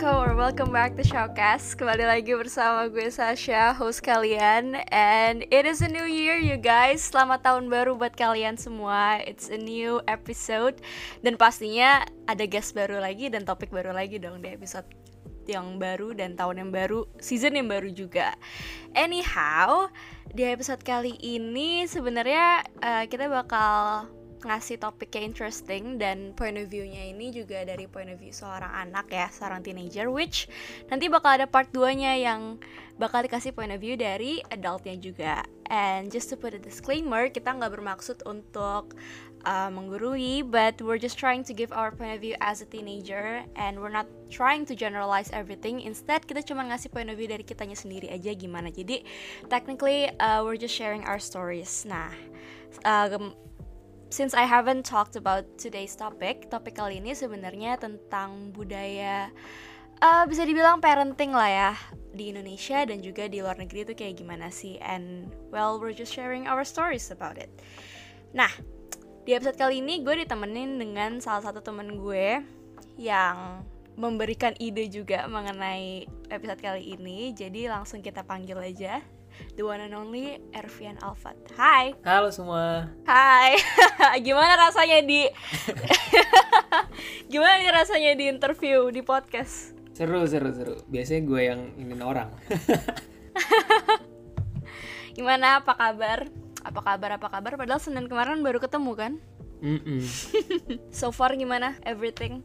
Assalamualaikum or welcome back to Showcast. Kembali lagi bersama gue Sasha, host kalian. And it is a new year you guys. Selamat tahun baru buat kalian semua. It's a new episode. Dan pastinya ada guest baru lagi dan topik baru lagi dong di episode yang baru dan tahun yang baru Season yang baru juga. Anyhow, di episode kali ini sebenarnya uh, kita bakal ngasih topik yang interesting dan point of view-nya ini juga dari point of view seorang anak ya, seorang teenager which nanti bakal ada part 2-nya yang bakal dikasih point of view dari adultnya juga. And just to put a disclaimer, kita nggak bermaksud untuk uh, menggurui, but we're just trying to give our point of view as a teenager and we're not trying to generalize everything. Instead, kita cuma ngasih point of view dari kitanya sendiri aja gimana. Jadi, technically uh, we're just sharing our stories. Nah, uh, since I haven't talked about today's topic, topik kali ini sebenarnya tentang budaya uh, bisa dibilang parenting lah ya di Indonesia dan juga di luar negeri itu kayak gimana sih and well we're just sharing our stories about it. Nah, di episode kali ini gue ditemenin dengan salah satu temen gue yang memberikan ide juga mengenai episode kali ini. Jadi langsung kita panggil aja the one and only Ervian Alfat. Hai. Halo semua. Hai. Gimana rasanya di Gimana nih rasanya di interview di podcast? Seru seru seru. Biasanya gue yang ingin orang. Gimana apa kabar? Apa kabar apa kabar? Padahal Senin kemarin baru ketemu kan? Mm -mm. so far gimana everything?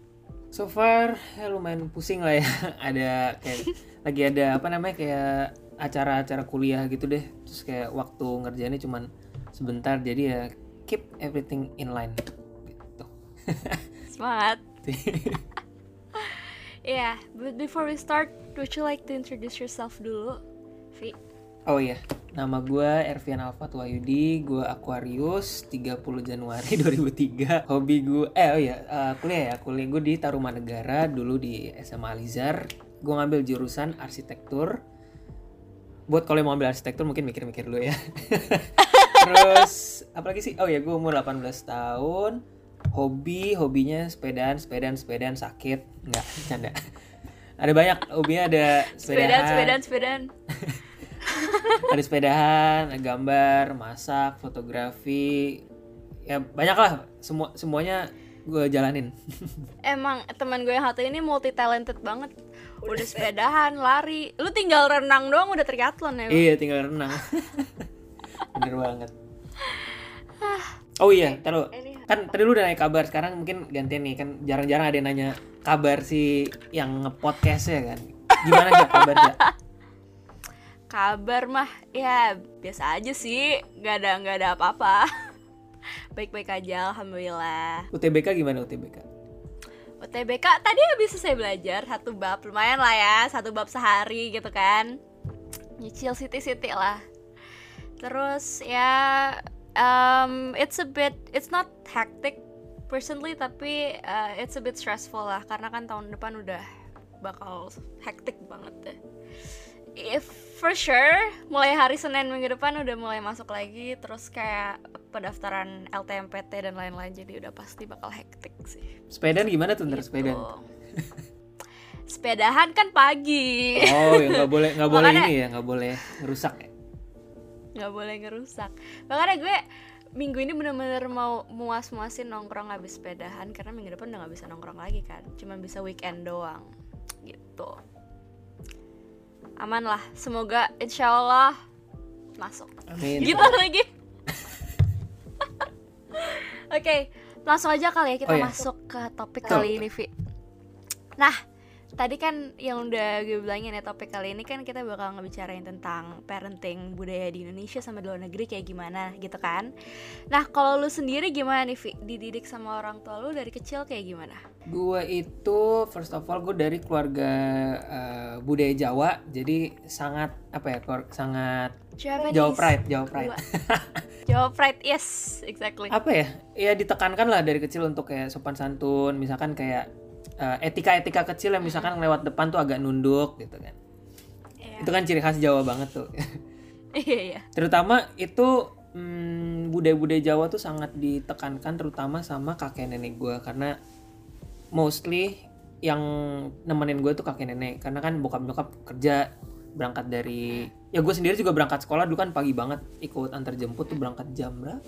So far ya lumayan pusing lah ya. ada kayak lagi ada apa namanya kayak acara-acara kuliah gitu deh. Terus kayak waktu ngerjainnya cuman sebentar jadi ya keep everything in line gitu. Semangat yeah but before we start would you like to introduce yourself dulu Vi oh iya nama gue Ervian Alfat Wayudi gue Aquarius 30 Januari 2003 hobi gue eh oh iya uh, kuliah ya. Kuliah gue di Tarumanegara dulu di SMA Alizar. Gue ngambil jurusan arsitektur buat kalau mau ambil arsitektur mungkin mikir-mikir dulu ya. Terus apalagi sih? Oh ya gue umur 18 tahun. Hobi hobinya sepedaan sepedaan sepedaan. Sakit. Nggak canda ada banyak hobinya ada sepedaan sepedaan sepedaan. Ada sepedahan gambar masak fotografi. Ya banyak lah. Semua semuanya gue jalanin. Emang teman gue yang satu ini multi talented banget udah sepedahan lari. Lu tinggal renang doang udah triathlon ya iya tinggal renang. Bener banget. Oh iya taruh. Kan tadi lu udah nanya kabar sekarang mungkin gantian nih. Kan jarang-jarang ada yang nanya kabar si yang ngepodcast ya kan. Gimana ya kabar ya kabar mah ya biasa aja sih. Nggak ada nggak ada apa-apa. Baik-baik aja alhamdulillah. UTBK gimana UTBK UTBK tadi habis saya belajar satu bab lumayan lah ya satu bab sehari gitu kan. Nyicil siti-siti lah. Terus ya um, it's a bit it's not hectic personally tapi uh, it's a bit stressful lah karena kan tahun depan udah bakal hectic banget deh if for sure mulai hari Senin minggu depan udah mulai masuk lagi terus kayak pendaftaran LTMPT dan lain-lain jadi udah pasti bakal hektik sih. Sepedaan gimana tuh ntar gitu. sepedaan? Sepedahan kan pagi. Oh ya nggak boleh nggak boleh ini ya nggak boleh ngerusak ya? Nggak boleh ngerusak. Makanya gue minggu ini bener-bener mau muas-muasin nongkrong habis sepedahan karena minggu depan udah nggak bisa nongkrong lagi kan, cuma bisa weekend doang gitu aman lah semoga insya Allah masuk. Amin. gitu lagi. Oke okay, langsung aja kali ya kita oh, iya. masuk ke topik kali ini Vi nah tadi kan yang udah gue bilangin ya topik kali ini kan kita bakal ngebicarain tentang parenting budaya di Indonesia sama di luar negeri kayak gimana gitu kan? Nah kalau lu sendiri gimana nih Vi dididik sama orang tua lu dari kecil kayak gimana? Gue itu first of all gue dari keluarga uh, budaya Jawa jadi sangat apa ya sangat Japanese. Jawa pride Jawa pride. Jawa pride yes exactly. Apa ya? Ya ditekankan lah dari kecil untuk kayak sopan santun misalkan kayak eh, etika-etika kecil yang misalkan lewat depan tuh agak nunduk gitu kan. Yeah. Itu kan ciri khas Jawa banget tuh. Iya, iya. Terutama itu hmm, budaya-budaya Jawa tuh sangat ditekankan terutama sama kakek nenek gue karena mostly yang nemenin gue tuh kakek nenek karena kan bokap nyokap kerja berangkat dari ya gue sendiri juga berangkat sekolah dulu kan pagi banget ikut antar jemput tuh berangkat jam berapa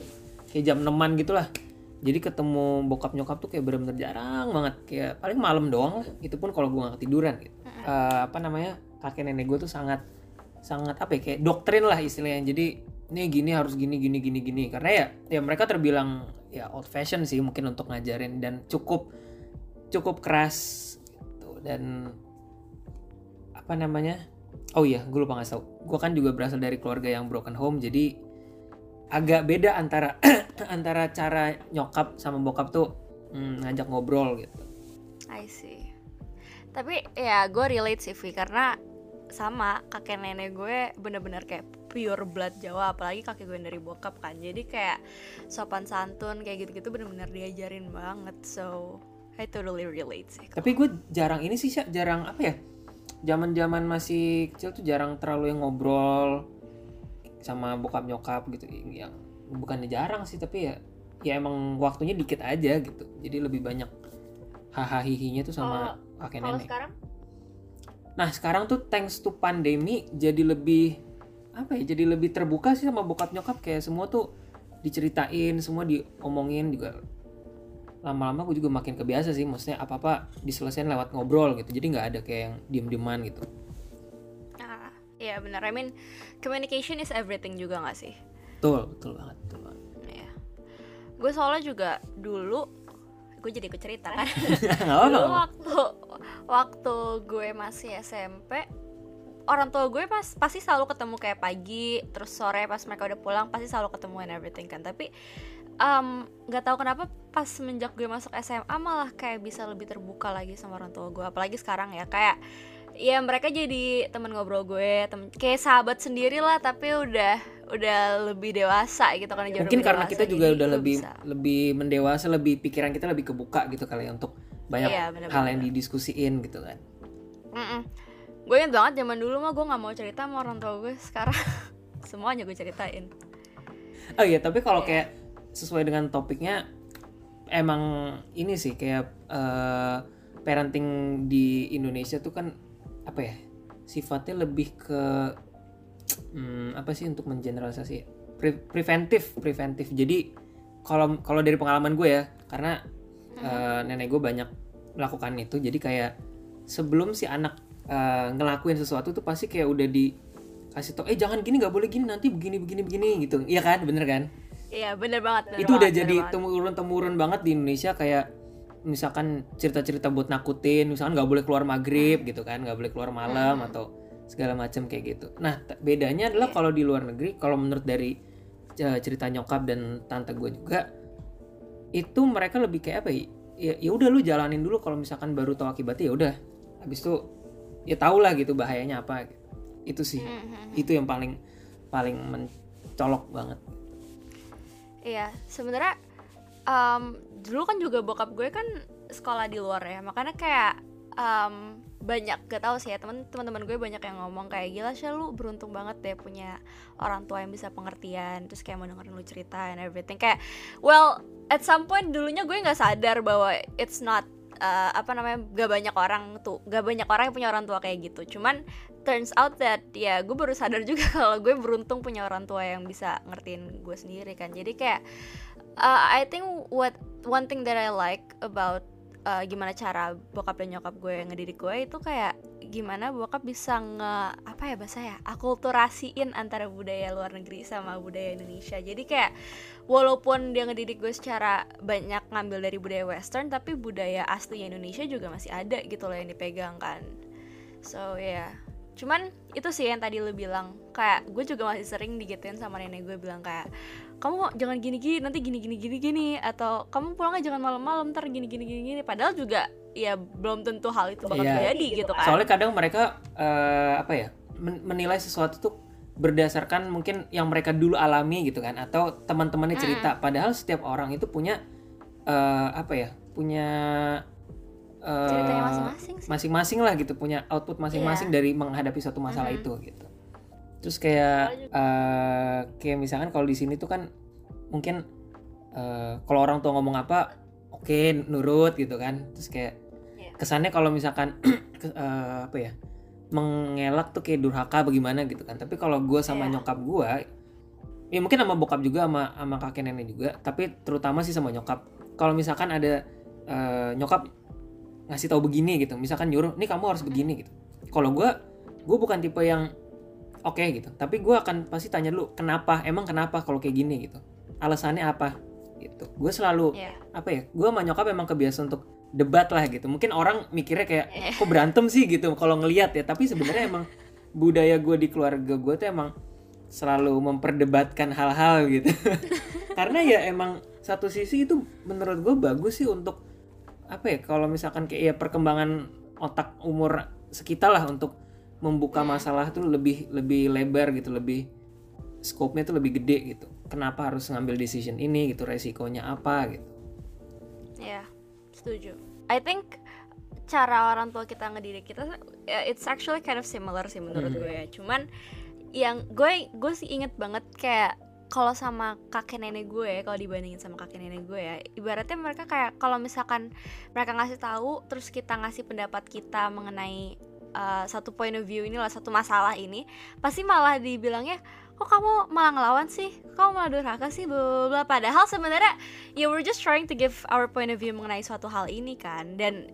kayak jam 6 gitulah jadi ketemu bokap nyokap tuh kayak bener-bener jarang banget. Kayak paling malam doang lah itu pun kalau gue gak ketiduran gitu. Eh, apa namanya kakek nenek gue tuh sangat sangat apa ya kayak doktrin lah istilahnya. Jadi ini gini harus gini gini gini gini. Karena ya ya mereka terbilang ya old fashion sih mungkin untuk ngajarin dan cukup cukup keras gitu. Dan apa namanya oh iya gue lupa ngasih tau gue kan juga berasal dari keluarga yang broken home jadi agak beda antara antara cara nyokap sama bokap tuh hmm, ngajak ngobrol gitu. I see. Tapi ya gue relate sih Vi karena sama kakek nenek gue bener-bener kayak pure blood Jawa apalagi kakek gue dari bokap kan. Jadi kayak sopan santun kayak gitu-gitu bener-bener diajarin banget. So I totally relate sih tapi gue jarang ini sih jarang apa ya zaman zaman masih kecil tuh jarang terlalu yang ngobrol sama bokap nyokap gitu yang bukannya jarang sih tapi ya ya emang waktunya dikit aja gitu. Jadi lebih banyak hahaha hihinya tuh sama kakek kalau nenek. sekarang? Nah sekarang tuh thanks to pandemi jadi lebih apa ya jadi lebih terbuka sih sama bokap nyokap. Kayak semua tuh diceritain semua diomongin juga. Lama-lama gue juga makin kebiasa sih maksudnya apa apa diselesaikan lewat ngobrol gitu. Jadi nggak ada kayak yang diem-dieman gitu. Ah ya benar. I mean communication is everything juga gak sih betul betul banget betul banget Iya. Gue soalnya juga dulu gue jadi ikut cerita kan. dulu waktu waktu gue masih SMP orang tua gue pas pasti selalu ketemu kayak pagi terus sore pas mereka udah pulang pasti selalu ketemu and everything kan tapi nggak tahu kenapa pas semenjak gue masuk SMA malah kayak bisa lebih terbuka lagi sama orang tua gue apalagi sekarang ya kayak ya mereka jadi teman ngobrol gue temen, kayak sahabat sendiri lah tapi udah udah lebih dewasa gitu kan jauh mungkin karena dewasa, kita juga udah lebih bisa. lebih mendewasa lebih pikiran kita lebih kebuka gitu kali ya untuk banyak Iya, bener-bener. hal yang didiskusiin gitu kan Mm-mm. Gue inget banget zaman dulu mah gue nggak mau cerita sama orang tua gue sekarang semuanya gue ceritain. Oh iya, tapi kalau Iya. kayak sesuai dengan topiknya emang ini sih kayak eh, parenting di Indonesia tuh kan apa ya? Sifatnya lebih ke hmm, apa sih untuk mengeneralisasi Pre- preventif, preventif. Jadi kalau kalau dari pengalaman gue ya, karena eh, nenek gue banyak melakukan itu, jadi kayak sebelum si anak eh, ngelakuin sesuatu tuh pasti kayak udah dikasih tau, eh jangan gini nggak boleh gini nanti begini begini begini gitu, iya kan, bener kan? Iya bener banget. bener itu udah banget, bener jadi banget. temurun temurun banget di Indonesia kayak misalkan cerita-cerita buat nakutin misalkan nggak boleh keluar maghrib gitu kan nggak boleh keluar malam atau segala macam kayak gitu. Nah bedanya adalah kalau di luar negeri kalau menurut dari eh, cerita nyokap dan tante gue juga itu mereka lebih kayak apa ya? Ya ya udah lu jalanin dulu kalau misalkan baru tahu akibatnya ya udah. Habis itu ya tau lah gitu bahayanya apa. Itu sih. Mhm. itu yang paling paling mencolok banget. Iya sebenarnya em, dulu kan juga bokap gue kan sekolah di luar ya makanya kayak em, banyak gak tau sih ya teman teman gue banyak yang ngomong kayak gila sih lu beruntung banget deh punya orang tua yang bisa pengertian terus kayak mau dengerin lu cerita and everything. Kayak well at some point dulunya gue nggak sadar bahwa it's not uh, apa namanya gak banyak orang tuh gak banyak orang yang punya orang tua kayak gitu. Cuman turns out that ya gue baru sadar juga kalau gue beruntung punya orang tua yang bisa ngertiin gue sendiri kan. Jadi kayak uh, I think what one thing that I like about uh, gimana cara bokap dan nyokap gue ngedidik gue itu kayak gimana bokap bisa nge apa ya bahasa ya akulturasiin antara budaya luar negeri sama budaya Indonesia jadi kayak walaupun dia ngedidik gue secara banyak ngambil dari budaya western tapi budaya asli Indonesia juga masih ada gitu loh yang dipegang kan so yeah. Cuman itu sih yang tadi lu bilang kayak gue juga masih sering digituin sama nenek gue bilang kayak kamu jangan gini gini nanti gini gini gini gini atau kamu pulangnya jangan malam-malam ntar gini gini gini gini padahal juga ya belum tentu hal itu bakal Iya. terjadi gitu kan Soalnya kadang mereka eh, apa ya men- menilai sesuatu tuh berdasarkan mungkin yang mereka dulu alami gitu kan atau teman-temannya cerita. Padahal setiap orang itu punya eh, apa ya punya eh, ceritanya masing-masing sih masing-masing lah gitu punya output masing-masing dari menghadapi suatu masalah Mhm. itu gitu. Terus kayak eh, kayak misalkan kalau di sini tuh kan mungkin eh, kalau orang tua ngomong apa oke nurut gitu kan. Terus kayak Iya. kesannya kalau misalkan uh, apa ya mengelak tuh kayak durhaka bagaimana gitu kan tapi kalau gue sama yeah. nyokap gue ya mungkin sama bokap juga sama sama kakek nenek juga tapi terutama sih sama nyokap kalau misalkan ada uh, nyokap ngasih tahu begini gitu. Misalkan nyuruh nih kamu harus begini gitu. Kalau gue gue bukan tipe yang oke okay, gitu. Tapi gue akan pasti tanya dulu kenapa? Emang kenapa kalau kayak gini? gitu. Alasannya apa? gitu. Gue selalu yeah. apa ya gue sama nyokap emang kebiasa untuk debat lah gitu. Mungkin orang mikirnya kayak yeah. kok berantem sih? gitu kalau ngelihat ya. Tapi sebenarnya emang budaya gue di keluarga gue tuh emang selalu memperdebatkan hal-hal gitu. Karena ya emang satu sisi itu menurut gue bagus sih untuk apa ya kalau misalkan kayak ya perkembangan otak umur sekitar lah untuk membuka masalah tuh lebih lebih lebar gitu lebih scope-nya tuh lebih gede gitu. Kenapa harus ngambil decision ini gitu resikonya apa gitu. Ya yeah, setuju. I think cara orang tua kita ngedidik kita it's actually kind of similar sih menurut hmm. gue ya. Cuman yang gue gue sih inget banget kayak kalau sama kakek nenek gue kalau dibandingin sama kakek nenek gue ya ibaratnya mereka kayak kalau misalkan mereka ngasih tahu terus kita ngasih pendapat kita mengenai uh, satu point of view ini lah satu masalah ini pasti malah dibilangnya kok kamu malah ngelawan sih? Kamu malah durhaka sih? Bla bla. Padahal sebenarnya ya we're just trying to give our point of view mengenai suatu hal ini kan. Dan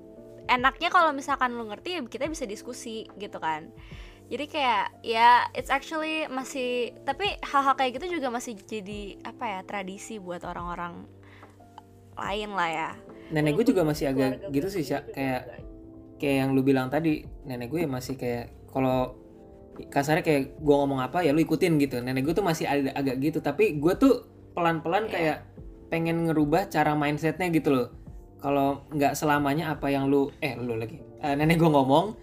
enaknya kalau misalkan lu ngerti ya kita bisa diskusi gitu kan jadi kayak ya it's actually masih tapi hal-hal kayak gitu juga masih jadi apa ya tradisi buat orang-orang lain lah ya. Nenek gue juga masih agak gitu sih kayak kayak yang lu bilang tadi nenek gue masih kayak kalau kasarnya kayak gue ngomong apa ya lu ikutin gitu. Nenek gue tuh masih ada agak gitu. Tapi gue tuh pelan-pelan yeah. kayak pengen ngerubah cara mindsetnya gitu loh. Kalau nggak selamanya apa yang lu eh lu lagi. Uh, nenek gue ngomong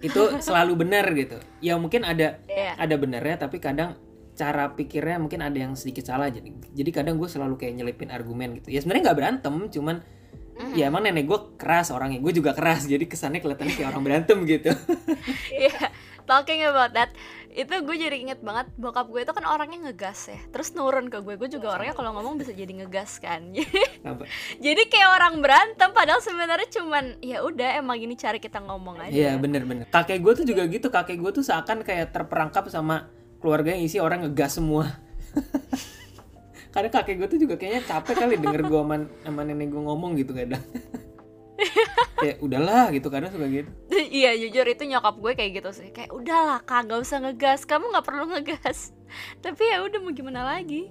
itu selalu benar gitu. Ya mungkin ada yeah. ada benernya tapi kadang cara pikirnya mungkin ada yang sedikit salah. Jadi jadi kadang gue selalu kayak nyelipin argumen gitu. Ya sebenarnya nggak berantem cuman mm. ya emang nenek gue keras orangnya gue juga keras. Jadi kesannya kelihatannya kayak orang berantem gitu. Yeah talking about that itu gue jadi inget banget bokap gue itu kan orangnya ngegas ya. Terus nurun ke gue gue juga orangnya kalau ngomong bisa jadi ngegas kan. Jadi kayak orang berantem padahal sebenarnya cuman ya udah emang ini cara kita ngomong aja. Iya bener bener. Kakek gue tuh juga gitu. Kakek gue tuh seakan kayak terperangkap sama keluarga yang isi orang ngegas semua. Karena kakek gue tuh juga kayaknya capek kali denger gue sama, sama nenek gue ngomong gitu kadang kayak udahlah gitu karena suka gitu. Iya jujur itu nyokap gue kayak gitu sih. Kayak udahlah kak gak usah ngegas. Kamu nggak perlu ngegas. Tapi ya udah mau gimana lagi?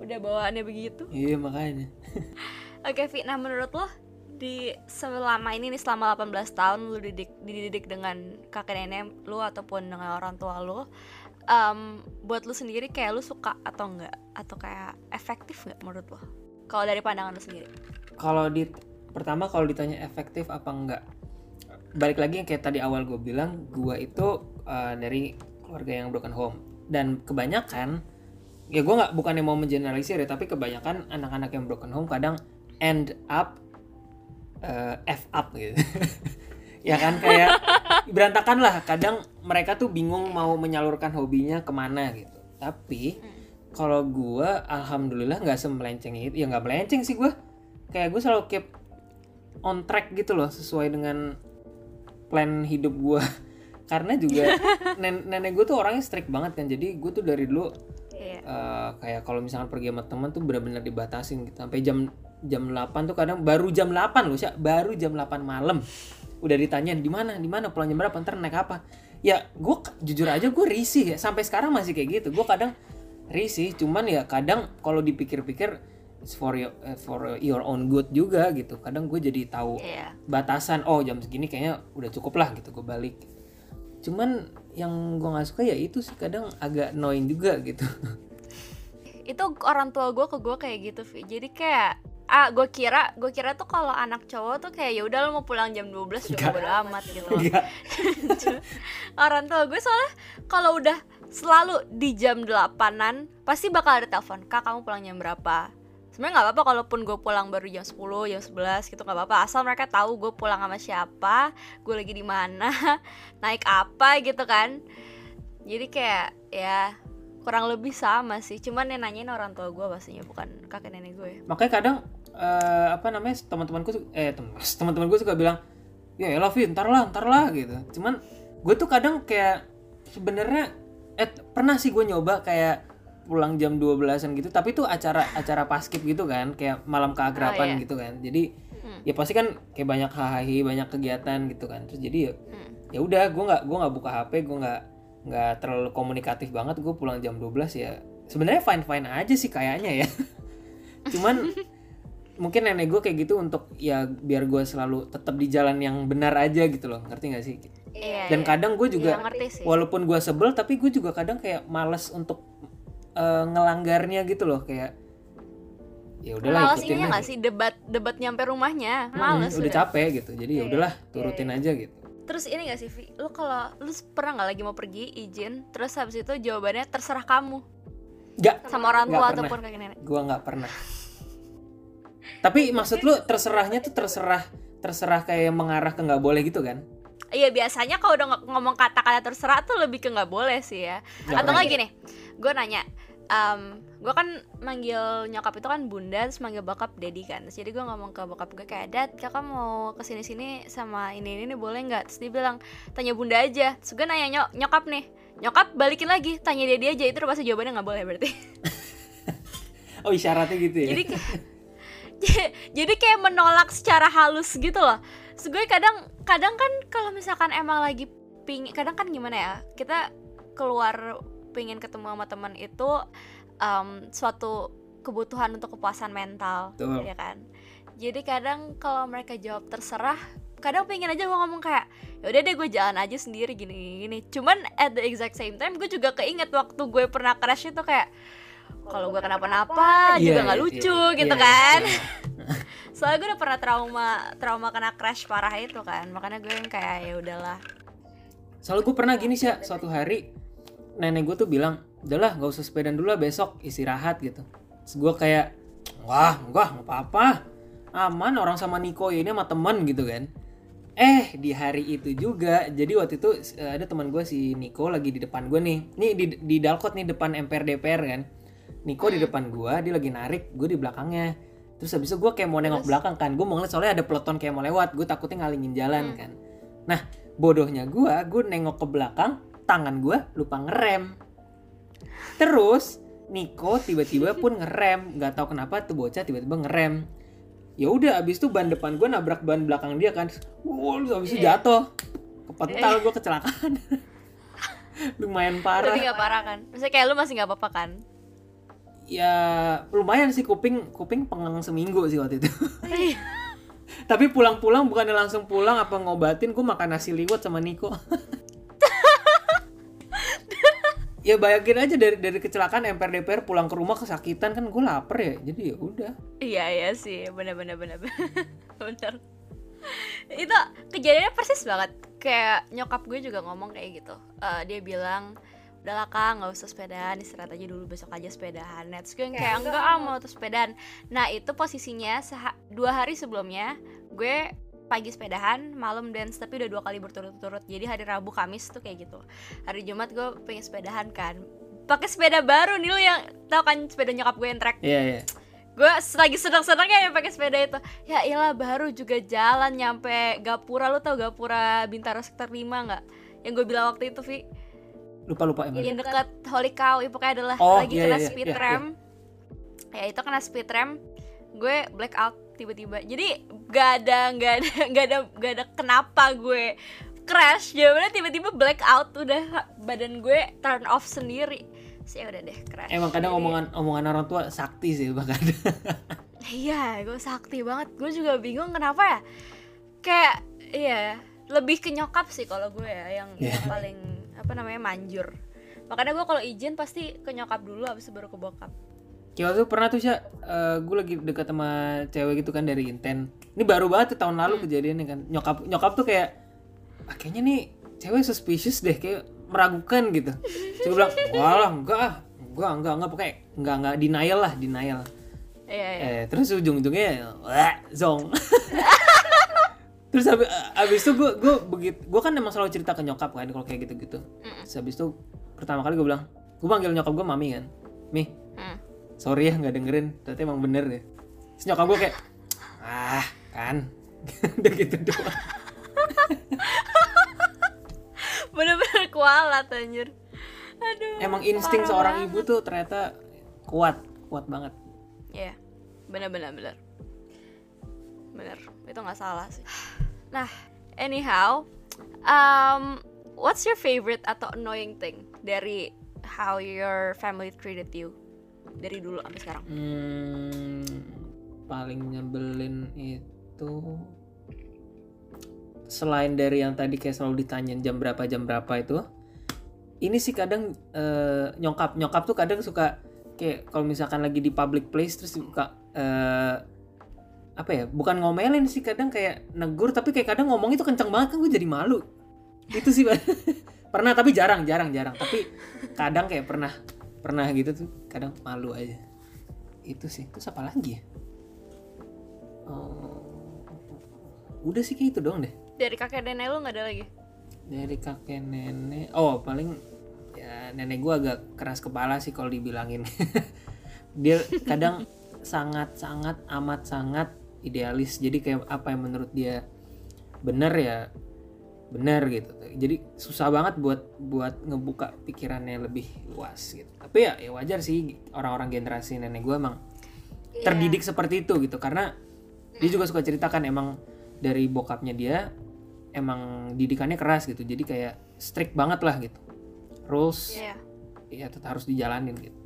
Udah bawaannya begitu. Iya makanya. Oke Vi nah menurut lo di selama ini nih selama 18 tahun lu dididik dididik dengan kakek nenek lu ataupun dengan orang tua lu um, buat lu sendiri kayak lu suka atau enggak atau kayak efektif nggak menurut lo? Kalau dari pandangan lu sendiri. Kalau di pertama kalau ditanya efektif apa enggak? Balik lagi yang kayak tadi awal gue bilang gue itu uh, dari keluarga yang broken home. Dan kebanyakan ya gue nggak bukannya mau mengeneralisir ya tapi kebanyakan anak-anak yang broken home kadang end up uh, f up gitu. Ya kan kayak berantakan lah. Kadang mereka tuh bingung mau menyalurkan hobinya ke mana gitu. Tapi hmm. kalau gue alhamdulillah nggak semelenceng itu ya nggak melenceng sih gue kayak gue selalu keep on track gitu loh sesuai dengan plan hidup gue karena juga nen nenek gue tuh orangnya strict banget kan jadi gue tuh dari dulu yeah. uh, kayak kalau misalkan pergi sama teman tuh benar-benar dibatasin gitu. Sampai jam jam 8 tuh kadang baru jam 8 loh sih baru jam 8 malam. Udah ditanya di mana? Di mana? Pulang jam berapa? Ntar naik apa? Ya gue jujur aja gue risih ya. Sampai sekarang masih kayak gitu. Gue kadang risih cuman ya kadang kalau dipikir-pikir it's for your uh, for your own good juga gitu. Kadang gue jadi tahu yeah. batasan oh jam segini kayaknya udah cukup lah gitu gue balik. Cuman yang gue nggak suka ya itu sih kadang agak annoying juga gitu. Itu orang tua gue ke gue kayak gitu Vi. jadi kayak ah gue kira gue kira tuh kalau anak cowok tuh kayak ya udah lo mau pulang jam 12 juga bodo amat gitu orang tua gue soalnya kalau udah selalu di jam 8an pasti bakal ada telepon kak kamu pulang jam berapa sebenarnya nggak apa-apa kalaupun gue pulang baru jam 10 jam 11 gitu nggak apa-apa. Asal mereka tahu gue pulang sama siapa gue lagi di mana naik apa gitu kan. Jadi kayak ya kurang lebih sama sih. Cuman yang nanyain orang tua gue pastinya bukan kakek nenek gue makanya kadang uh, apa namanya teman-temanku eh teman-teman gue suka bilang ya elah Vi ntar lah ntar lah gitu. Cuman gue tuh kadang kayak sebenarnya eh pernah sih gue nyoba kayak pulang jam 12-an gitu tapi tuh acara acara paskib gitu kan kayak malam keakraban Oh, iya. gitu kan jadi Hmm. ya pasti kan kayak banyak hahaha banyak kegiatan gitu kan terus jadi ya Hmm. ya udah gue nggak gue nggak buka hp gue nggak nggak terlalu komunikatif banget gue pulang jam 12 ya sebenarnya fine fine aja sih kayaknya ya cuman mungkin nenek gue kayak gitu untuk ya biar gue selalu tetap di jalan yang benar aja gitu loh ngerti gak sih Iya, dan iya. kadang gue juga Iya, walaupun gue sebel tapi gue juga kadang kayak males untuk eh, ngelanggarnya gitu loh kayak ya udahlah Males ikutin aja. nggak sih? Debat debat nyampe rumahnya. Males udah capek gitu jadi ya udahlah turutin aja gitu. Terus ini gak sih Vi? Lu kalau lu pernah nggak lagi mau pergi izin terus habis itu jawabannya terserah kamu? Gak, sama orang Nggak tua ataupun kakek nenek? Gue nggak pernah. Tapi maksud lu terserahnya tuh terserah terserah kayak mengarah ke nggak boleh gitu kan? Iya biasanya kalau udah ng- ngomong kata-kata terserah tuh lebih ke nggak boleh sih ya. Nggak Atau nggak gini, gue nanya, gue kan manggil nyokap itu kan bunda, terus manggil bokap daddy kan. Terus jadi gue ngomong ke bokap gue kayak, dad kakak mau ke sini sini sama ini ini nih boleh nggak? Terus dia bilang tanya bunda aja. Terus gue nanya nyok nyokap nih, nyokap balikin lagi, tanya daddy aja itu udah pasti jawabannya nggak boleh berarti. oh isyaratnya gitu ya jadi kayak jadi kayak menolak secara halus gitu loh Terus gue kadang kadang kan kalau misalkan emang lagi pingin kadang kan gimana ya kita keluar pingin ketemu sama teman itu em, suatu kebutuhan untuk kepuasan mental Betul. ya kan? Jadi kadang kalau mereka jawab terserah kadang pengen aja gue ngomong kayak ya udah deh gue jalan aja sendiri gini gini, cuman at the exact same time gue juga keinget waktu gue pernah crash itu kayak kalau gue kenapa-napa Iya, juga nggak iya, lucu iya, gitu iya, kan? iya. soalnya gue udah pernah trauma trauma kena crash parah itu kan? Makanya gue yang kayak ya udahlah. Soalnya gue pernah gini sih suatu hari nenek gue tuh bilang udahlah nggak usah sepedaan dulu lah besok istirahat gitu. Terus gue kayak wah nggak apa-apa. Aman orang sama Niko ini sama temen gitu kan. Eh di hari itu juga jadi waktu itu eh, ada teman gue si Niko lagi di depan gue nih. Nih di, di Dalkot nih depan MPR DPR kan. Niko di depan gue dia lagi narik gue di belakangnya. Terus habis itu gue kayak mau nengok belakang kan. Gue mau ngeliat soalnya ada peleton kayak mau lewat. Gue takutnya ngalingin jalan kan. Nah bodohnya gue gue nengok ke belakang tangan gue lupa ngerem. Terus Niko tiba-tiba pun ngerem. Nggak tahu kenapa tuh bocah tiba-tiba ngerem. Ya udah abis itu ban depan gue nabrak ban belakang dia kan. Wow abis itu jatuh. Kepental gue kecelakaan. Lumayan parah. Tapi nggak parah kan? Maksudnya kayak lu masih nggak apa-apa kan? Ya lumayan sih kuping kuping pengang seminggu sih waktu itu. Tapi pulang-pulang bukannya langsung pulang apa ngobatin gue makan nasi liwet sama Niko ya bayangin aja dari dari kecelakaan MPR DPR pulang ke rumah kesakitan kan gue lapar ya. Jadi ya udah. Iya iya sih. Bener bener bener. Bener. Itu kejadiannya persis banget. Kayak nyokap gue juga ngomong kayak gitu. Eh, dia bilang udahlah kak nggak usah sepedaan istirahat aja dulu besok aja sepedaan. Nah, terus gue yang kayak enggak ah mau terus sepedaan. Nah itu posisinya dua hari sebelumnya gue pagi sepedahan malam dance tapi udah dua kali berturut-turut. Jadi hari Rabu Kamis tuh kayak gitu. Hari Jumat gue pengen sepedahan kan. Pakai sepeda baru nih lu yang tau kan sepeda nyokap gue yang trek? Iya iya. Gue lagi seneng-senengnya ya pakai sepeda itu. Ya iyalah baru juga jalan nyampe Gapura. Lu tau Gapura Bintaro sektor 5 nggak? Yang gue bilang waktu itu Vi. Lupa lupa emang. Yang dekat Holy Cow ya pokoknya adalah Oh, lagi iya, kena iya, speed iya, ram ya itu kena speed ram gue black out tiba-tiba jadi gak ada gak ada gak ada gak ada kenapa gue crash jawabannya tiba-tiba black out udah badan gue turn off sendiri sih udah deh crash emang kadang Jadi- omongan omongan orang tua sakti sih bahkan Iya, gue sakti banget. Gue juga bingung kenapa ya. Kayak iya, lebih ke nyokap sih kalau gue ya yang, Iya. paling apa namanya manjur. Makanya gue kalau izin pasti ke nyokap dulu habis itu baru ke bokap. Kayak waktu pernah tuh sih, gue lagi dekat sama cewek gitu kan dari Inten. Ini baru banget tuh tahun lalu Hmm. kejadiannya kan. Nyokap nyokap tuh kayak, ah, kayaknya nih cewek suspicious deh, kayak meragukan gitu. Gue bilang, walah enggak ah, enggak enggak enggak pokoknya enggak enggak denial lah denial. Iya, iya. Eh terus ujung-ujungnya, wah zong. terus abis, abis itu gue gue begitu gue kan emang selalu cerita ke nyokap kan kalau kayak gitu-gitu. Terus abis itu pertama kali gue bilang, gue panggil nyokap gue mami kan, mi. Sorry ya nggak dengerin. Ternyata emang bener deh. Terus nyokap gue kayak ah kan. Udah gitu doang. Bener-bener kualat anjir. Aduh emang insting seorang banget. ibu tuh ternyata kuat kuat banget. Iya, bener-bener bener. Bener, itu nggak salah sih. Nah, anyhow, um, what's your favorite atau annoying thing dari how your family treated you dari dulu sampai sekarang? Hmm, paling nyebelin itu selain dari yang tadi kayak selalu ditanyain jam berapa jam berapa itu ini sih kadang eh, nyokap nyokap tuh kadang suka kayak kalau misalkan lagi di public place terus suka eh, apa ya bukan ngomelin sih kadang kayak negur tapi kayak kadang ngomong itu kenceng banget kan gue jadi malu. Itu sih pernah tapi jarang jarang jarang. Tapi kadang kayak pernah pernah gitu tuh kadang malu aja. Itu sih. Terus apa lagi ya? Oh, udah sih kayak itu doang deh. Dari kakek nenek lu nggak ada lagi? dari kakek nenek oh paling ya nenek gua agak keras kepala sih kalau dibilangin. Dia kadang sangat sangat amat sangat idealis. Jadi kayak apa yang menurut dia benar ya benar gitu. Jadi susah banget buat buat ngebuka pikirannya lebih luas gitu. Tapi ya ya wajar sih orang-orang generasi nenek gua emang terdidik seperti itu gitu. Karena dia juga suka ceritakan emang dari bokapnya dia emang didikannya keras gitu. Jadi kayak strict banget lah gitu. Rules Iya. ya tetap harus dijalanin gitu.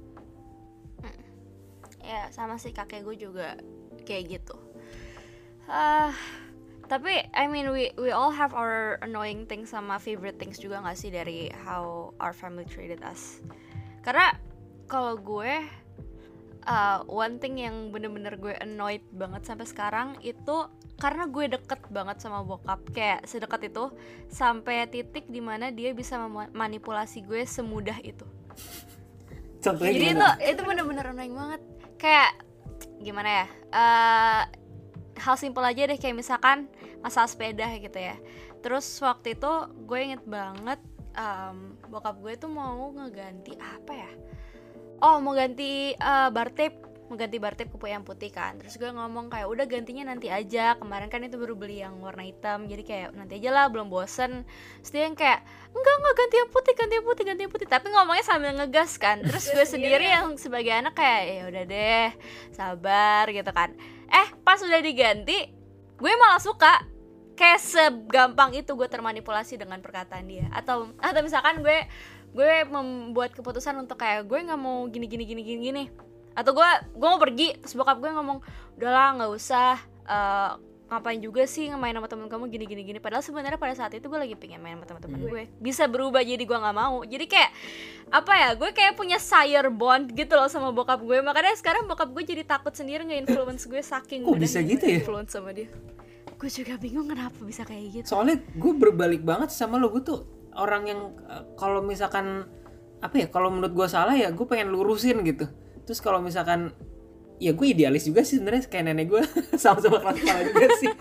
Ya sama sih kakek gue juga kayak gitu. Ah, tapi I mean we we all have our annoying things sama favorite things juga nggak sih dari how our family treated us. Karena kalau gue uh, one thing yang bener-bener gue annoyed banget sampai sekarang itu karena gue deket banget sama bokap. Kayak sedekat itu sampai titik di mana dia bisa memanipulasi gue semudah itu. Contohnya jadi itu gimana? itu bener-bener annoying banget. Kayak gimana ya eh hal simpel aja deh kayak misalkan masalah sepeda gitu ya. Terus waktu itu gue inget banget em, bokap gue tuh mau ngeganti apa ya? Oh mau ganti eh, bar tape mau ganti bar tape ke yang putih kan. Terus gue ngomong kayak udah gantinya nanti aja kemarin kan itu baru beli yang warna hitam jadi kayak nanti aja lah belum bosen. Terus dia yang kayak enggak enggak ganti yang putih ganti yang putih ganti yang putih. Tapi ngomongnya sambil ngegas kan. Terus gue sendiri yang sebagai anak kayak ya udah deh sabar gitu kan. Eh pas udah diganti gue malah suka kayak segampang itu gue termanipulasi dengan perkataan dia. Atau atau misalkan gue gue membuat keputusan untuk kayak gue nggak mau gini gini gini gini gini. Atau gue gue mau pergi terus bokap gue ngomong udahlah nggak usah eh, ngapain juga sih main sama temen kamu gini gini gini. Padahal sebenarnya pada saat itu gue lagi pengen main sama teman-teman gue. Bisa berubah jadi gue nggak mau. Jadi kayak apa ya gue kayak punya sire bond gitu loh sama bokap gue. Makanya sekarang bokap gue jadi takut sendiri nge influence gue saking Kok bisa gitu ya? influence sama dia gue juga bingung kenapa bisa kayak gitu. Soalnya gue berbalik banget sama lo. Gue tuh orang yang eh, kalau misalkan apa ya kalau menurut gue salah ya gue pengen lurusin gitu. Terus kalau misalkan ya gue idealis juga sih sebenarnya kayak nenek gue sama-sama keras kepala juga sih.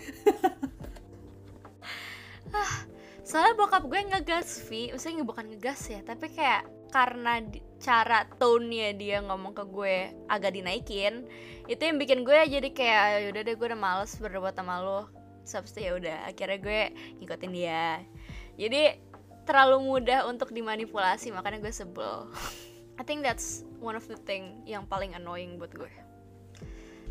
Soalnya bokap gue ngegas Vi. Maksudnya bukan ngegas ya tapi kayak karena di- cara tone-nya dia ngomong ke gue agak dinaikin itu yang bikin gue jadi kayak yaudah deh gue udah males berdebat sama lo Itu ya udah akhirnya gue ngikutin dia. Jadi terlalu mudah untuk dimanipulasi makanya gue sebel. I think that's one of the thing yang paling annoying buat gue.